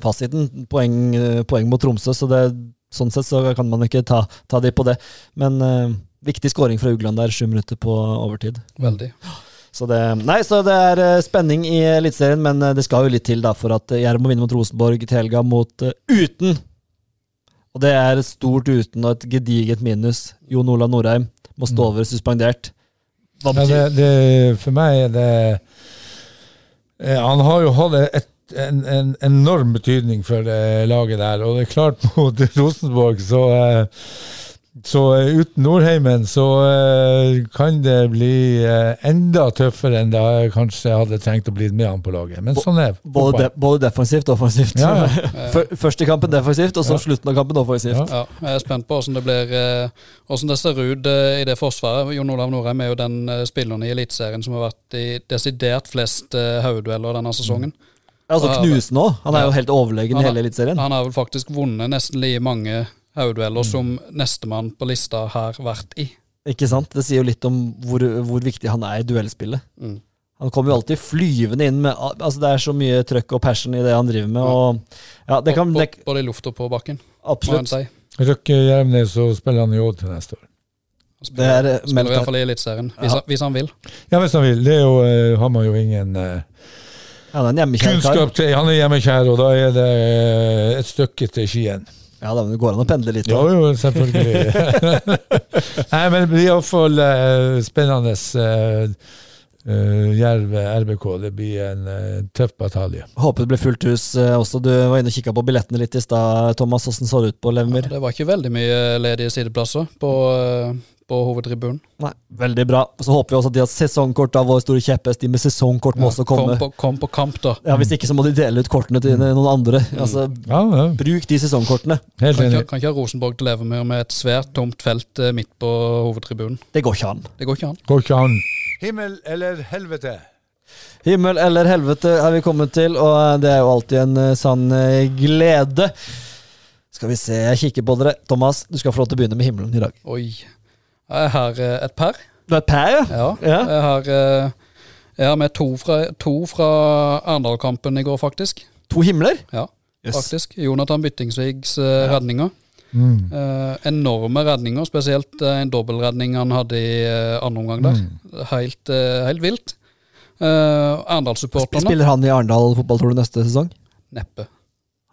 fasiten poeng, eh, poeng mot Tromsø, så det, sånn sett så kan man ikke ta, ta de på det. Men uh, viktig skåring fra Ugland der, sju minutter på overtid. Veldig. Så det, nei, så det er eh, spenning i Eliteserien, men det skal jo litt til da for at Jerv må vinne mot Rosenborg til helga mot uh, uten. Og det er et stort uten og et gedigent minus. Jon Olav Norheim må stå over suspendert. Hva Ja, det, det, for meg er det Han har jo hatt et, en, en enorm betydning for eh, laget der, og det er klart mot Rosenborg, så eh, så eh, uten Nordheimen så eh, kan det bli enda tøffere enn det jeg kanskje hadde trengt å bli med han på laget. Men sånn er både, de, både defensivt og offensivt. Ja, ja. Første kampen defensivt, og så Ja. slutten av kampen offensivt. Ja. Ja, jeg er spent på hvordan det blir Hvordan det ser ut i det forsvaret. Jon Olav Norheim er jo den spilleren i Eliteserien som har vært i desidert flest hodedueller denne sesongen. Altså Ja, òg. Han er jo helt overlegen i hele Eliteserien. Han har vel faktisk vunnet nesten like mange hodedueller som nestemann på lista har vært i. Ikke sant? Det sier jo litt om hvor, hvor viktig han er i duellspillet. Mm. Han kommer jo alltid flyvende inn med altså Det er så mye trøkk og passion i det han driver med. Og ja, det kan det, Både i luft og på bakken, absolutt. må en si. Røkke Jervnes, så spiller han i Odd til neste år. Han Det er, spiller, spiller i hvert fall i Eliteserien, hvis, Ja. han- hvis han vil. Ja, hvis han vil. Det er jo, eh, har man jo ingen eh, Ja, det er hjemmekjær kunnskap til. Han er hjemmekjær, og da er det eh, et stykke til Skien. Ja, da, men det går an å pendle litt. Jo, Da. jo, selvfølgelig. Nei, men det blir iallfall uh, spennende. Uh, Jerv RBK. Det blir en eh, tøff batalje. Håper det blir fullt hus eh, også. Du var inne og kikka på billettene litt i stad, Thomas. Hvordan så det ut på Levermyr? Det var ikke veldig mye ledige sideplasser på, eh, på hovedtribunen. Nei, Veldig bra. Så håper vi også at de har sesongkort av vår store kjepphest. De med sesongkort må også komme. Kom på, kom på kamp, da. Ja, Hvis ikke så må de dele ut kortene til noen andre. Altså, Ja, ja. Bruk de sesongkortene. Helt Kan ikke, kan ikke ha Rosenborg til leve med med et svært tomt felt eh, midt på hovedtribunen. Det går ikke an. Det går ikke an. Går ikke an. Himmel eller helvete? Himmel eller helvete er vi kommet til, og det er jo alltid en eh, sann eh, glede. Skal vi se, jeg kikker på dere. Thomas, du skal få lov til å begynne med himmelen i dag. Oi. Jeg har eh, et par. Du har et par, ja? Ja. Ja. Jeg har, eh, jeg har med to fra, to fra Arendal-kampen i går, faktisk. To himler? Ja, Yes. faktisk. Jonathan Byttingsvigs ja. redninger. Mm. Eh, enorme redninger, spesielt eh, en dobbeltredning han hadde i eh, andre omgang der. Helt, eh, helt vilt. Eh, Arendal-supporterne Spiller han i Arendal fotball, tror du, neste sesong? Neppe.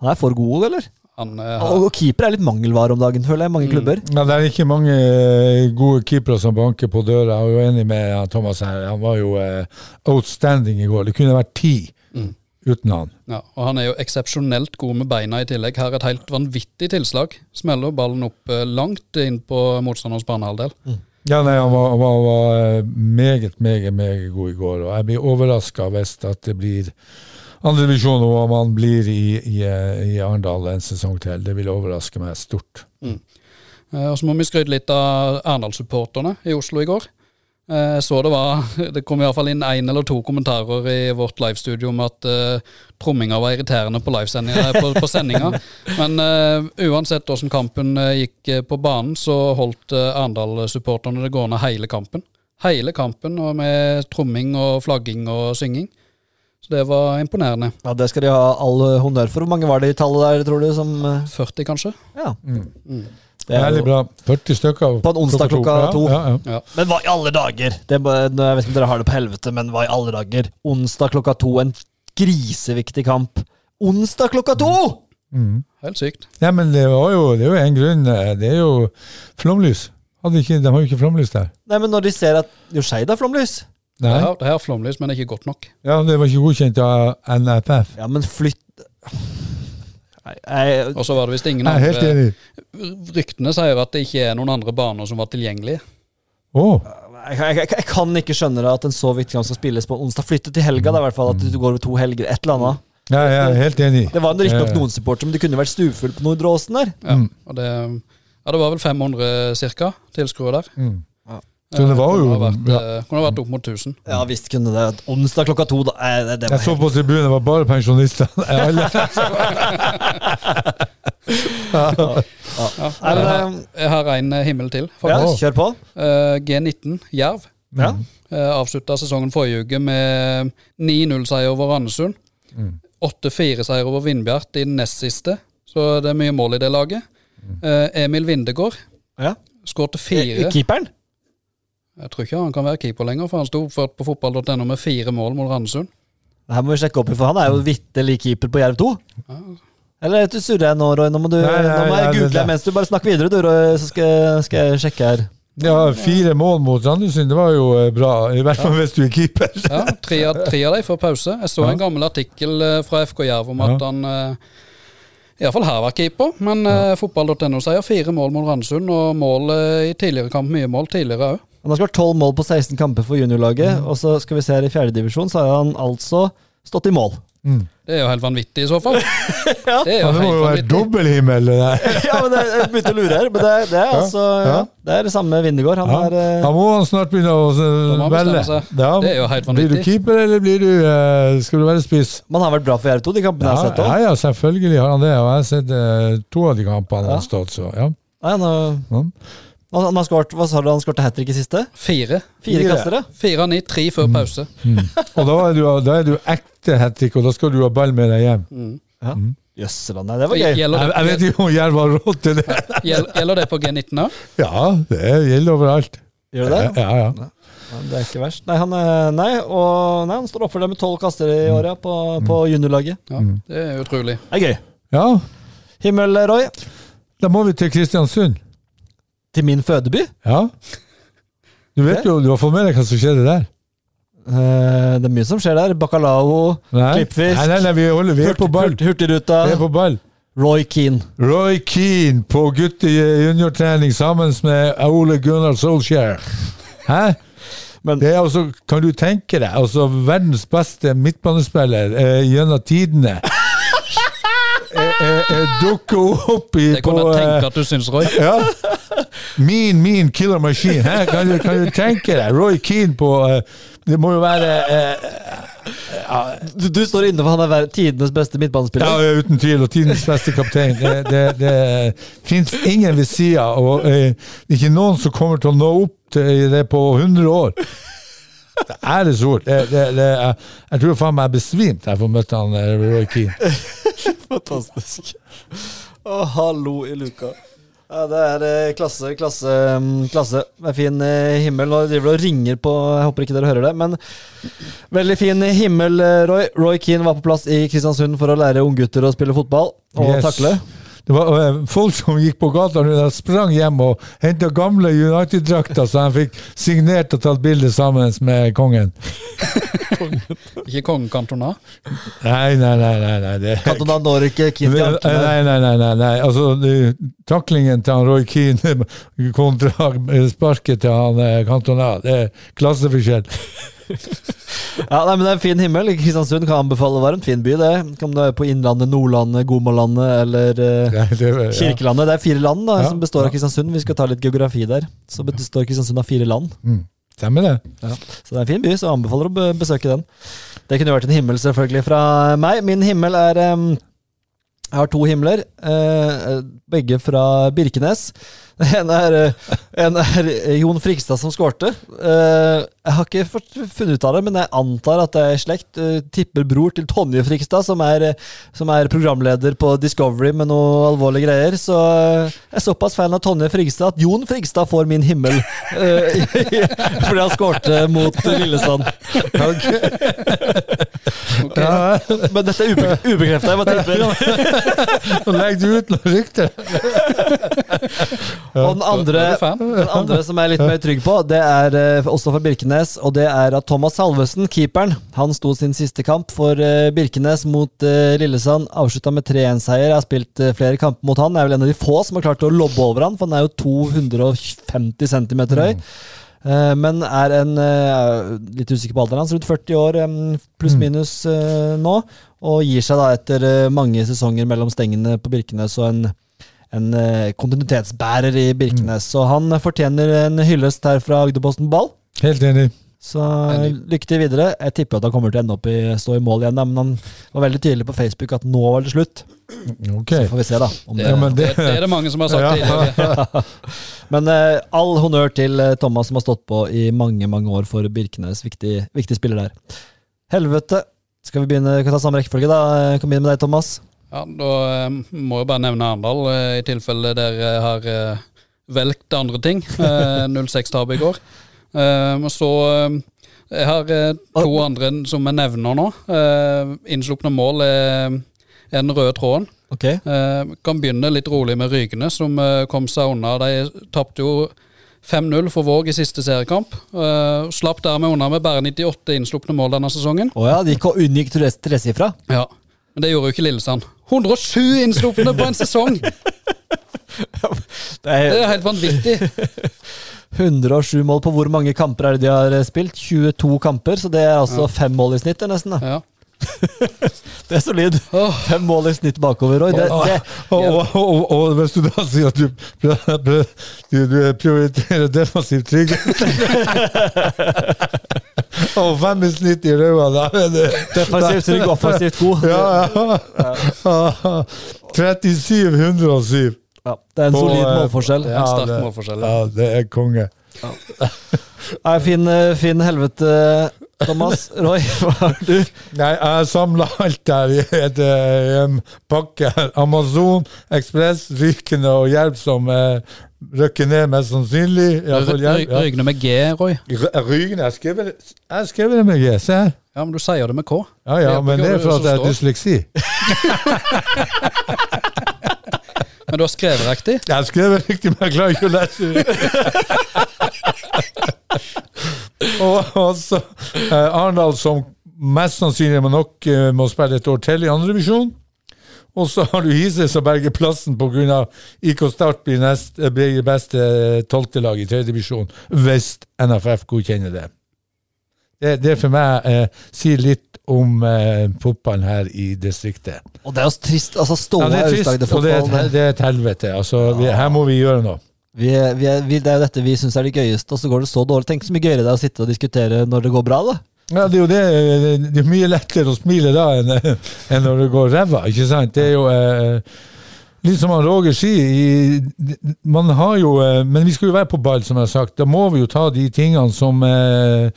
Han er for god, eller? Han uh, Og keeper er litt mangelvare om dagen, føler jeg. Mange klubber. Ja, det er ikke mange eh, gode keepere som banker på døra. Jeg er jo enig med Thomas her. Han var jo uh, outstanding i går. Det kunne vært ti Mm. uten han. Ja, og han er jo eksepsjonelt god med beina i tillegg. Her et helt vanvittig tilslag. Smeller ballen opp eh, langt inn på motstanderens banehalvdel. Ja, nei, han var, var, var eh, meget, meget, meget god i går. Og jeg blir overraska hvis at det blir andredivisjon og om han blir i, i, eh, i Arendal en sesong til. Det vil overraske meg stort. Mm. og så må vi skryte litt av Arendal-supporterne i Oslo i går. Eh, Jeg så det var Det kom i hvert fall inn én eller to kommentarer i vårt livestudio om at uh, tromminga var irriterende på, på, på sendinga. Men uh, uansett hvordan kampen eh, gikk eh, på banen, så holdt uh, Arendal-supporterne det gående hele kampen. Hele kampen, og med tromming og flagging og synging. Så det var imponerende. Ja, Det skal de ha all eh, honnør for. Hvor mange var det i tallet der, tror du? Som, eh, 40, kanskje? ja. Mm. Det er Veldig bra. 40 stykker. På en onsdag klokka to. Ja, ja, ja. Ja. Men hva i alle dager? Det, jeg vet ikke om dere har det på helvete, men hva i alle dager? Onsdag klokka to, en griseviktig kamp. Onsdag klokka to! Mm. Helt sykt. Ja, men det, var jo, det er jo en grunn. eh, Det er jo flomlys. Hadde ikke, de har jo ikke flomlys der. Nei, men når de ser at Jo, Skeid har flomlys. Nei. Det her, det her er flomlys, men ikke godt nok. Ja, Det var ikke godkjent av NFF. Ja, men flytt Nei, jeg, Og så var det visst ingen Jeg er helt andre enig. Ryktene sier at det ikke er noen andre baner som var tilgjengelige. Å, jeg, jeg, jeg kan ikke skjønne det at en så viktig kamp skal spilles på onsdag. Flytte til helga, da, i hvert fall. At du går over to helger. Et eller annet. ja, jeg er helt enig. Det var riktignok Eh, noen supportere, men det kunne vært stuefullt på Nordre Åsen der. Ja, Mm. og det, ja, det var vel 500 cirka tilskuere der. Mm. Så det var Eh, jo- kunne ha vært, ja. eh, kunne ha vært opp mot 1000. Ja visst kunne det. Onsdag klokka to, da. Det, det Jeg så helt på tribunen, det var bare pensjonister. Jeg, har, jeg har en eh, himmel til, Ja, kjør på. Eh, G19 Jerv Ja. avslutta sesongen forrige uke med 9-0-seier over Randesund. Mm. 8-4-seier over Vindbjart i den nest siste, så det er mye mål i det laget. Eh, Emil Vindegård Ja. skårte fire Keeperen? Jeg tror ikke han kan være keeper lenger, for han sto oppført på fotball.no med fire mål mot Randesund. Det her må vi sjekke opp i, for han er jo vitterlig keeper på Jerv 2. Eller du surrer jeg nå, Roy? Nå må, du, Nei, nei, nå må jeg google mens du bare snakker videre, du, Roy, så skal, skal jeg sjekke her. Ja, fire mål mot Randesund, det var jo eh, bra. I hvert fall hvis du er keeper. Ja, Tre av, tre av dem får pause. Jeg så Ja. en gammel artikkel eh, fra FK Jerv om at Ja. han uh, iallfall her var keeper, men uh, fotball.no sier fire mål mot Randesund, og mål eh, i tidligere kamp, mye mål tidligere òg. Han har skåret 12 mål på 16 kamper for juniorlaget, og så skal vi se her i fjerdedivisjon, så har han altså stått i mål. Mm. Det er jo helt vanvittig i så fall. Ja. Det er Ja, det må jo være dobbelthimmel, det der. ja, men det, jeg begynte å lure her, men det, det er altså ja. Det er det samme Vindegård. Han Ja. er eh, Da må han snart begynne å velge. Det er jo helt vanvittig. Blir du keeper, eller blir du, uh, skal du være spiss? Man har vært bra for Jerv 2, de kampene Ja, jeg har sett ja, òg. ja, selvfølgelig har han det. Og jeg har sett uh, to av de kampene han har stått, så ja. Nei, nå- Ja. Han, han har skåret, hva sa du, han skåret hat trick i siste? Fire. Fire kastere? Fire av ni, tre før pause. Og da er du, da er du ekte hat trick, og da skal du ha ball med deg hjem. Mm. Ja. Jøsseland, nei, det var gøy. Gjelder, Jeg, jeg vet det, ikke om Jerv har råd til det. gjelder det på G19 òg? Ja, det gjelder overalt. Gjør det det? Ja, ja. Ja, det er ikke verst. Nei, han, er- nei, og, nei, han står opp for det med tolv kastere i året på, på juniorlaget. Ja, det er utrolig. Det er gøy. ja. Himmel, Roy. Da må vi til Kristiansund. Til min fødeby. Ja. Du vet jo, du har fått med deg hva som skjedde der? Eh, det er mye som skjer der. Bacalao, Nei, Klippfisk. nei, nei, nei vi, holder, vi er på ball. Hurt, Hurtigruta. Vi er på ball. Roy Keane. Roy Keane på gutte juniortrening sammen med Ole Gunnar Solskjær. Hæ? Men- det er altså, kan du tenke deg, altså verdens beste midtbanespiller eh, gjennom tidene. Eh, eh, eh, dukker opp i Det på kunne jeg tenke at du syns, Roy. ja. Min, min killer machine. Hæ? Kan, du, kan du tenke deg Roy Keane på eh, Det må jo være eh, Du, du står inne for han er tidenes beste midtbanespiller? Ja, uten tvil. Og tidens beste kaptein. Det, det, det fins ingen ved sida, og eh, ikke noen som kommer til å nå opp til det på 100 år. Det er. Det, det, jeg, tror faen meg jeg besvimte da jeg får møtt han eh, Roy Keane. Fantastisk. Å, hallo i luka. Ja, det er eh, klasse, klasse, mm, klasse. Er fin eh, himmel. Nå driver du og ringer på Jeg håper ikke dere hører det, men veldig fin himmel, eh, Roy. Roy Keane var på plass i Kristiansund for å lære unggutter å spille fotball og Yes. takle. Det var eh, folk som gikk på gata nå, de sprang hjem og henta gamle United-drakter, så han fikk signert og tatt bilde sammen med kongen. Ikke kongen Cantona. Nei, nei, nei. nei, nei det, Cantona når ikke Keane til Nei, nei, nei, nei, nei. Altså, det- taklingen til han Roy Keane kontra sparket til han eh, Cantona, det er klasseforskjell. Ja, nei, men Det er en fin himmel. Kristiansund kan anbefale varmt. fin by. det Om du er på Innlandet, Nordlandet, Gomalandet eller uh, det det, ja. Kirkelandet. Det er fire land da, Ja, som består ja. av Kristiansund. Vi skal ta litt geografi der. Så består Kristiansund av fire land. Mm, stemmer det. Så det er en fin by, så jeg anbefaler å besøke den. Det kunne vært en himmel selvfølgelig fra meg. Min himmel er um, Jeg har to himler, eh, begge fra Birkenes. En er, eh, en er Jon Frigstad som skårte. Eh, jeg har ikke funnet ut av det, men jeg antar at det er slekt. Eh, tipper bror til Tonje Frigstad, som er, som er programleder på Discovery med noe alvorlige greier. Så jeg er såpass fan av Tonje Frigstad at Jon Frigstad får min himmel. fordi han skårte mot Lillesand. Ja, Men dette er ube ubekrefta. Jeg bare tipper. Nå legger du ut noe rykter. Og den andre, den andre som jeg er litt mer trygg på, det er eh, også fra Birkenes, og det er at Thomas Salvesen, keeperen, han sto sin siste kamp for eh, Birkenes mot eh, Lillesand. Avslutta med 3-1-seier. Jeg har spilt flere kamper mot han. Jeg er vel en av de få som har klart å lobbe over han, for han er jo 250 cm høy. Eh, Men er en Litt usikker på alderen hans, rundt 40 år pluss-minus eh, nå. Og gir seg da etter mange sesonger mellom stengene på Birkenes og en, en eh, kontinuitetsbærer i Birkenes. Så han fortjener en hyllest her fra Agderposten Ball. Helt enig. Så lykke til videre. Jeg tipper at han kommer til å ende opp i stå i mål igjen, da, men han var veldig tydelig på Facebook at nå var det slutt. Okay. Så får vi se, da. Om Det, det, Ja, men det, det- det er det mange som har sagt Ja. tidligere. Men uh, all honnør til eh, Thomas som har stått på i mange mange år for Birkenes. Viktig, viktig spiller der. Helvete. Skal vi begynne, kan ta samme rekkefølge, da? Kan begynne med deg, Thomas. Ja, Da eh, må jeg bare nevne Arendal, eh, i tilfelle dere har eh, velgt andre ting. Eh, 06-tap i går. Så Jeg har to andre som jeg nevner nå. Innslupne mål er, den røde tråden. Ok. Eh, kan begynne litt rolig med Rygene, som kom seg unna. De tapte jo 5-0 for Våg i siste seriekamp. Slapp dermed unna med bare 98 innslupne mål denne sesongen. Å ja, de unngikk tres- tresifra. Ja, Men det gjorde jo ikke Lillesand. 107 innslupne på en sesong! Det er Det er helt vanvittig. 107 mål på hvor mange kamper er det de har eh, spilt? 22 kamper, så det er altså fem mål i snitt, nesten. da. Ja. Det er solid. Fem mål i snitt bakover. Roy. Det, det, Og, og, og, og hvis du da sier at du, du, du prioriterer defensiv trygghet Og fem i snitt i røda, da er det defensivt trygg, offensivt god. Ja, ja. 3707. Ja, det er en solid eh, målforskjell. Er en sterk målforskjell. Ja, det er konge. Nei, fin, eh, fin helvete, Thomas. Roy, hva har du? Nei, jeg samla alt der i eh, en pakke. Amazon, Ekspress, Rykende og Jerv som eh, røkker ned, mest sannsynlig. Rygene med G, Roy. Rygne, jeg skrev det- det med G, se her. Ja, men du sier det med K. Ja, ja, men det er for at jeg har det dysleksi. Men du har skrevet riktig. Jeg har skrevet riktig, men jeg klarer ikke å lese det. og så eh, Arendal, som mest sannsynlig må nok eh, må spille et år til i andredivisjon. Og så har du Hise som berger plassen pga. IK Start blir, nest, eh, blir beste tolvtelag i tredjedivisjon hvis NFF godkjenner det. Det, det for meg eh, sier litt om eh, fotballen her i distriktet. Og det er jo trist. altså Ståle Ja, det er trist, og det er, et- det er et helvete. Altså, vi, her må vi gjøre noe. Vi, vi, vi, det er jo dette vi syns er det gøyeste, og så går det så dårlig. Tenk så mye gøyere det er å sitte og diskutere når det går bra, da. Ja, det er jo det. Det er mye lettere å smile da enn, enn når det går ræva, ikke sant? Det er jo eh, litt som Roger sier. Man har jo eh, Men vi skal jo være på ball, som jeg har sagt. Da må vi jo ta de tingene som eh,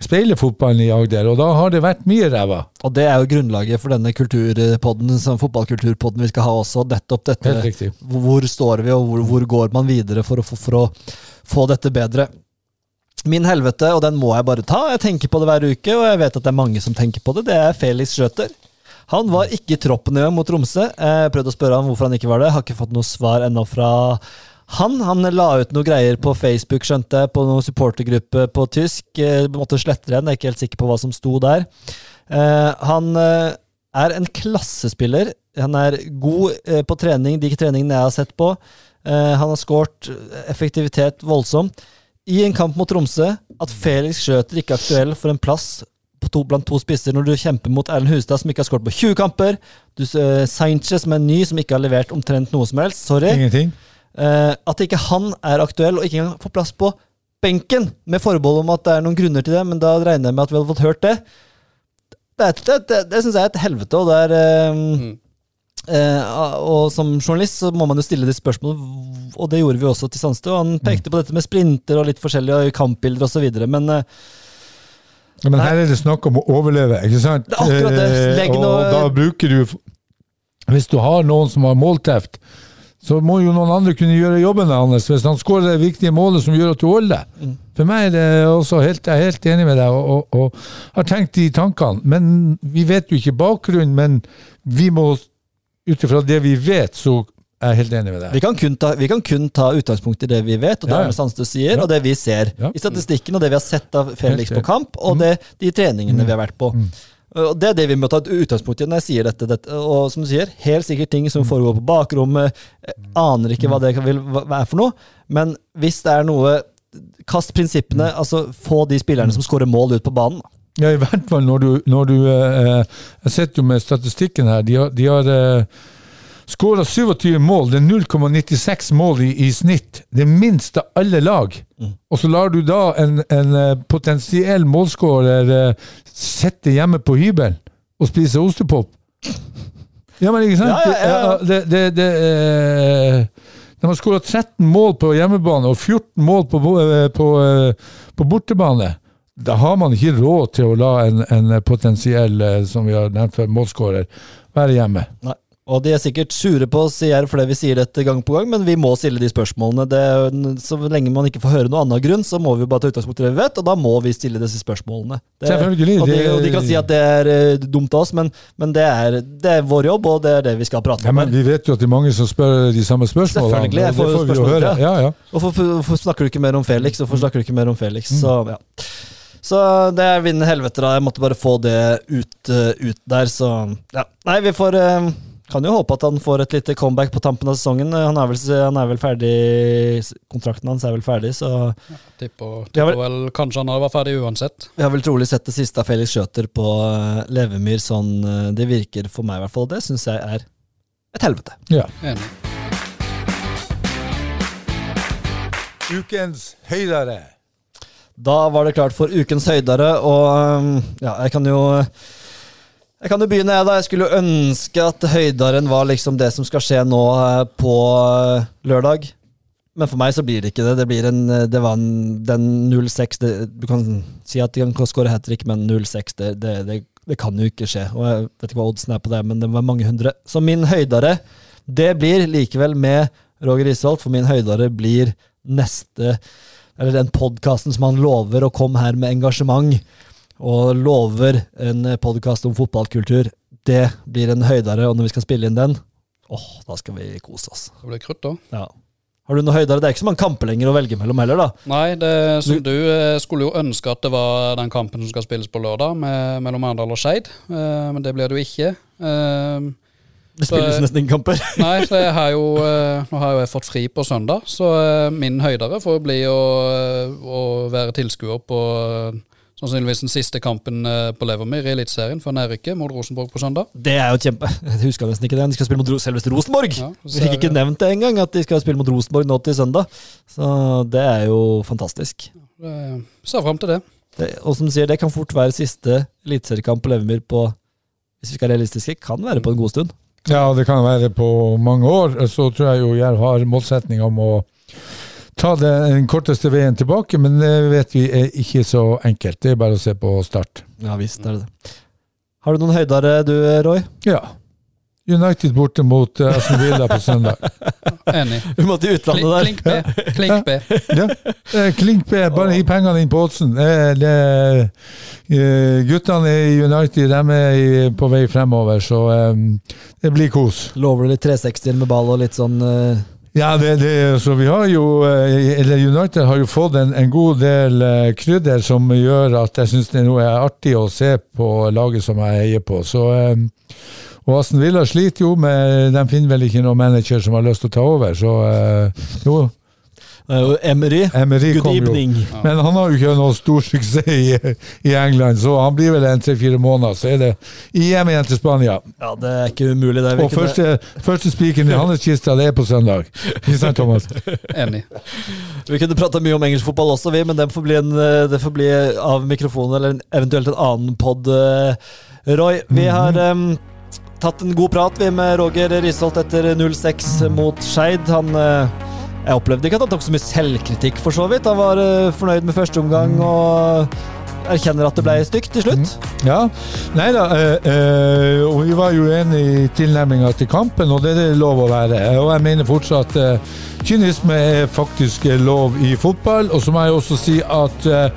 speiler fotballen i Agder, og da har det vært mye ræva. Og det er jo grunnlaget for denne kulturpodden, som fotballkulturpodden vi skal ha også. Nettopp dette. Helt riktig. Hvor står vi, og hvor, hvor går man videre for å, få- for å få dette bedre? Min helvete, og den må jeg bare ta. Jeg tenker på det hver uke, og jeg vet at det er mange som tenker på det. Det er Felix Schrøter. Han var ikke i troppen engang mot Tromsø. Jeg prøvde å spørre ham hvorfor han ikke var det. Har ikke fått noe svar ennå fra han. Han la ut noen greier på Facebook, skjønte jeg, på noen supportergruppe på tysk. Eh, Måtte slette den, jeg er ikke helt sikker på hva som sto der. Eh, han eh, er en klassespiller. Han er god eh, på trening, de treningene jeg har sett på. Eh, han har skåret effektivitet voldsomt. I en kamp mot Tromsø, at Felix Schøter ikke er aktuell for en plass to, blant to spisser når du kjemper mot Erlend Hustad, som ikke har skåret på 20 kamper. Du, uh, Sanchez, som er ny, som ikke har levert omtrent noe som helst. Sorry. Ingenting. Eh, at ikke han er aktuell, og ikke engang får plass på benken, med forbehold om at det er noen grunner til det, men da regner jeg med at vi hadde fått hørt det. Det, er- det, det, det syns jeg er et helvete, og det er um, mm. Uh, Og som journalist så må man jo stille de spørsmålene, og det gjorde vi også til Sandstø. og Han pekte på dette med sprinter og litt forskjellige kampbilder osv., men uh, Ja, men her er det snakk om å overleve, ikke sant? Det er akkurat det. Legg og noe- da bruker du Hvis du har noen som har målteft, så må jo noen andre kunne gjøre jobben hans hvis han skårer det viktige målet som gjør at du holder. Mm. For meg er det også helt, jeg er helt enig med deg, og, og, og har tenkt de tankene. Men vi vet jo ikke bakgrunnen, men vi må, ut ifra det vi vet, så er jeg helt enig med deg. Vi kan, kun ta, vi kan kun ta utgangspunkt i det vi vet, og det Ja, ja. Arne Sandstø sier, Ja. og det vi ser Ja. i statistikken, og det vi har sett av Felix på kamp, og det, de treningene vi har vært på. Og Det er det vi må ta et utgangspunkt i når jeg sier dette, dette. Og som du sier, helt sikkert ting som foregår på bakrommet. Aner ikke hva det vil være for noe, men hvis det er noe Kast prinsippene, altså få de spillerne som skårer mål, ut på banen. Ja, i hvert fall når du, når du eh, Jeg sitter jo med statistikken her. De har, de har eh, skåra 27 mål. Det er 0,96 mål i, i snitt. Det er minst av alle lag. Og så lar du da en, en eh, potensiell målskårer uh, sitte hjemme på hybel og spise ostepop. Ja, men ikke sant? Ja, ja, ja. Det, det, det, uh, de har skåra 13 mål på hjemmebane og 14 mål på, på, på bortebane. Da har man ikke råd til å la en, en potensiell, som vi har nevnt før, målskårer være hjemme. Nei. Og de er sikkert sure på oss sier fordi vi sier dette gang på gang, men vi må stille de spørsmålene. Det så lenge man ikke får høre noen annen grunn, så må vi bare ta utgangspunkt i det vi vet, og da må vi stille disse spørsmålene. Det, Selvfølgelig, Og de, og de kan si at det er eh, dumt av oss, men, men det, er, det er vår jobb, og det er det vi skal prate Ja, om. men vi vet jo at det er mange som spør de samme spørsmålene. Selvfølgelig, jeg får det får vi jo høre. ja. Ja, ja. Hvorfor, hvorfor snakker du ikke mer om Felix? Hvorfor snakker du ikke mer om Felix? Så, ja. så det er vinn helvete, da. Jeg måtte bare få det ut, eh, ut der, så ja. Nei, vi får eh, Kan jo håpe at han får et lite comeback på tampen av sesongen. Han er vel, han er vel ferdig Kontrakten hans er vel ferdig, så Ja, Tipper, tipper vel kanskje han hadde vært ferdig uansett. vi har vel trolig sett det siste av Felix Skjøter på eh, Levemyr sånn eh, det virker for meg, i hvert fall. Det syns jeg er et helvete. ja. Enig. Ukens høydere. Da var det klart for ukens høydere, og um, ja, jeg kan jo Jeg kan jo begynne, jeg, da. Jeg skulle ønske at høydaren var liksom det som skal skje nå eh, på eh, lørdag. Men for meg så blir det ikke det. Det blir en eh, Det var en, den 0-6 det- Du kan si at de kan skåre hat trick, men 0-6 det, det, det, det kan jo ikke skje. Og jeg vet ikke hva oddsen er på det, men det var mange hundre. Så min høydare, det blir likevel med Roger Isholt, for min høydare blir neste eller den podkasten som han lover å komme her med engasjement, og lover en podkast om fotballkultur. Det blir en høydere, og når vi skal spille inn den, åh, da skal vi kose oss. Det blir krutt, da. Ja. Har du noe høydere? Det er ikke så mange kamper lenger å velge mellom heller, da. Nei, det som du eh, skulle jo ønske at det var den kampen som skal spilles på lørdag, med, mellom Arendal og Skeid. Uh, men det blir det jo ikke. Uh, Det spilles Så- nesten ingen kamper. Nei, så jeg har jo, uh, nå har jo jeg fått fri på søndag, så min høydere får bli å, å være tilskuer på sannsynligvis den siste kampen eh, på Levermyr i Eliteserien for nedrykket mot Rosenborg på søndag. Det er jo kjempe Jeg husker nesten ikke det. De skal spille mot selveste Rosenborg! Ja, Vi fikk ikke nevnt det engang, at de skal spille mot Rosenborg nå til søndag. Så det er jo fantastisk. eh, Ser fram til det. Det, og som du sier, det kan fort være siste eliteseriekamp på Levermyr på Hvis vi skal være realistiske, kan være på en god stund. Ja, det kan være på mange år. Så tror jeg jo Jerv har målsetning om å ta det den korteste veien tilbake, men det vet vi er ikke så enkelt. Det er bare å se på start. Ja visst er det det. Har du noen høydere du, Roy? Ja. United borte mot uh, Aston Villa på søndag. Enig. Vi måtte til utlandet der. Klink, B. Klink B. Ja. Ja. Klink B, bare gi pengene inn på oddsen. Eh, eh, Guttene i United de er på vei fremover, så eh, det blir kos. Lover du litt 360 med ball og litt sånn eh, Ja, det, det, så vi har jo eh, eller United har jo fått en, en god del eh, krydder som gjør at jeg syns det nå er artig å se på laget som jeg heier på. Så eh, og Aston Villa sliter jo med De finner vel ikke noen manager som har lyst til å ta over, så jo. Det er Emery. Emery Good kom jo. Men han har jo ikke noe stor suksess i, i England, så han blir vel en tre-fire måneder, så er det hjem igjen til Spania. Ja, det er ikke umulig, det. Vi Og første, første spikeren i hans kiste, det er på søndag. Ikke sant, Thomas? Enig. Vi kunne prata mye om engelsk fotball også, vi, men det får bli, en, eh, det får bli av mikrofonen eller en, eventuelt en annen pod. eh, Roy, vi har um, tatt en god prat vi med Roger Risholt etter 0-6 mot Skeid. Han eh, Jeg opplevde ikke at han tok så mye selvkritikk, for så vidt. Han var uh, fornøyd med første omgang og erkjenner at det ble stygt til slutt. Ja. Nei da, Øh, øh, og vi var jo enige i tilnærminga til kampen, og det er det lov å være. Og jeg mener fortsatt øh, kynisme er faktisk eh, lov i fotball. Og så må jeg også si at eh,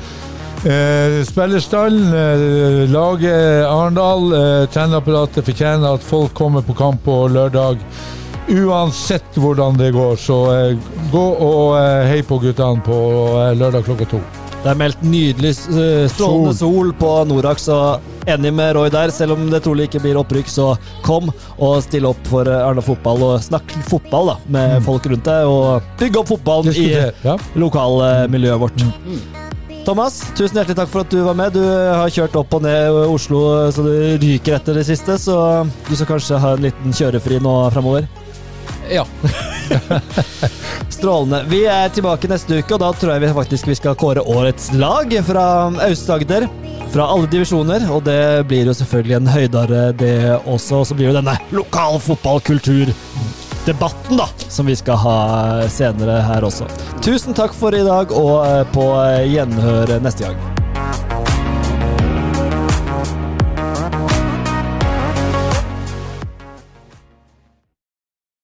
eh, spillerstallen, eh, laget Arendal, eh, trenerapparatet fortjener at folk kommer på kamp på lørdag. Uansett hvordan det går, så eh, gå og eh, hei på guttene på eh, lørdag klokka to. Det er meldt nydelig strålende sol på Norax, og enig med Roy der. Selv om det trolig ikke blir opprykk, så kom og still opp for Arna fotball. Og snakk fotball da, med folk rundt deg, og bygg opp fotballen i Ja. lokalmiljøet vårt. Thomas, tusen hjertelig takk for at du var med. Du har kjørt opp og ned Oslo så du ryker etter det siste, så du skal kanskje ha en liten kjørefri nå framover. Ja. Strålende. Vi er tilbake neste uke, og da tror jeg vi faktisk vi skal kåre årets lag fra Aust-Agder. Fra alle divisjoner, og det blir jo selvfølgelig en høydare, det også. Og så blir jo denne lokal fotballkultur debatten da, som vi skal ha senere her også. Tusen takk for i dag, og på gjenhør neste gang.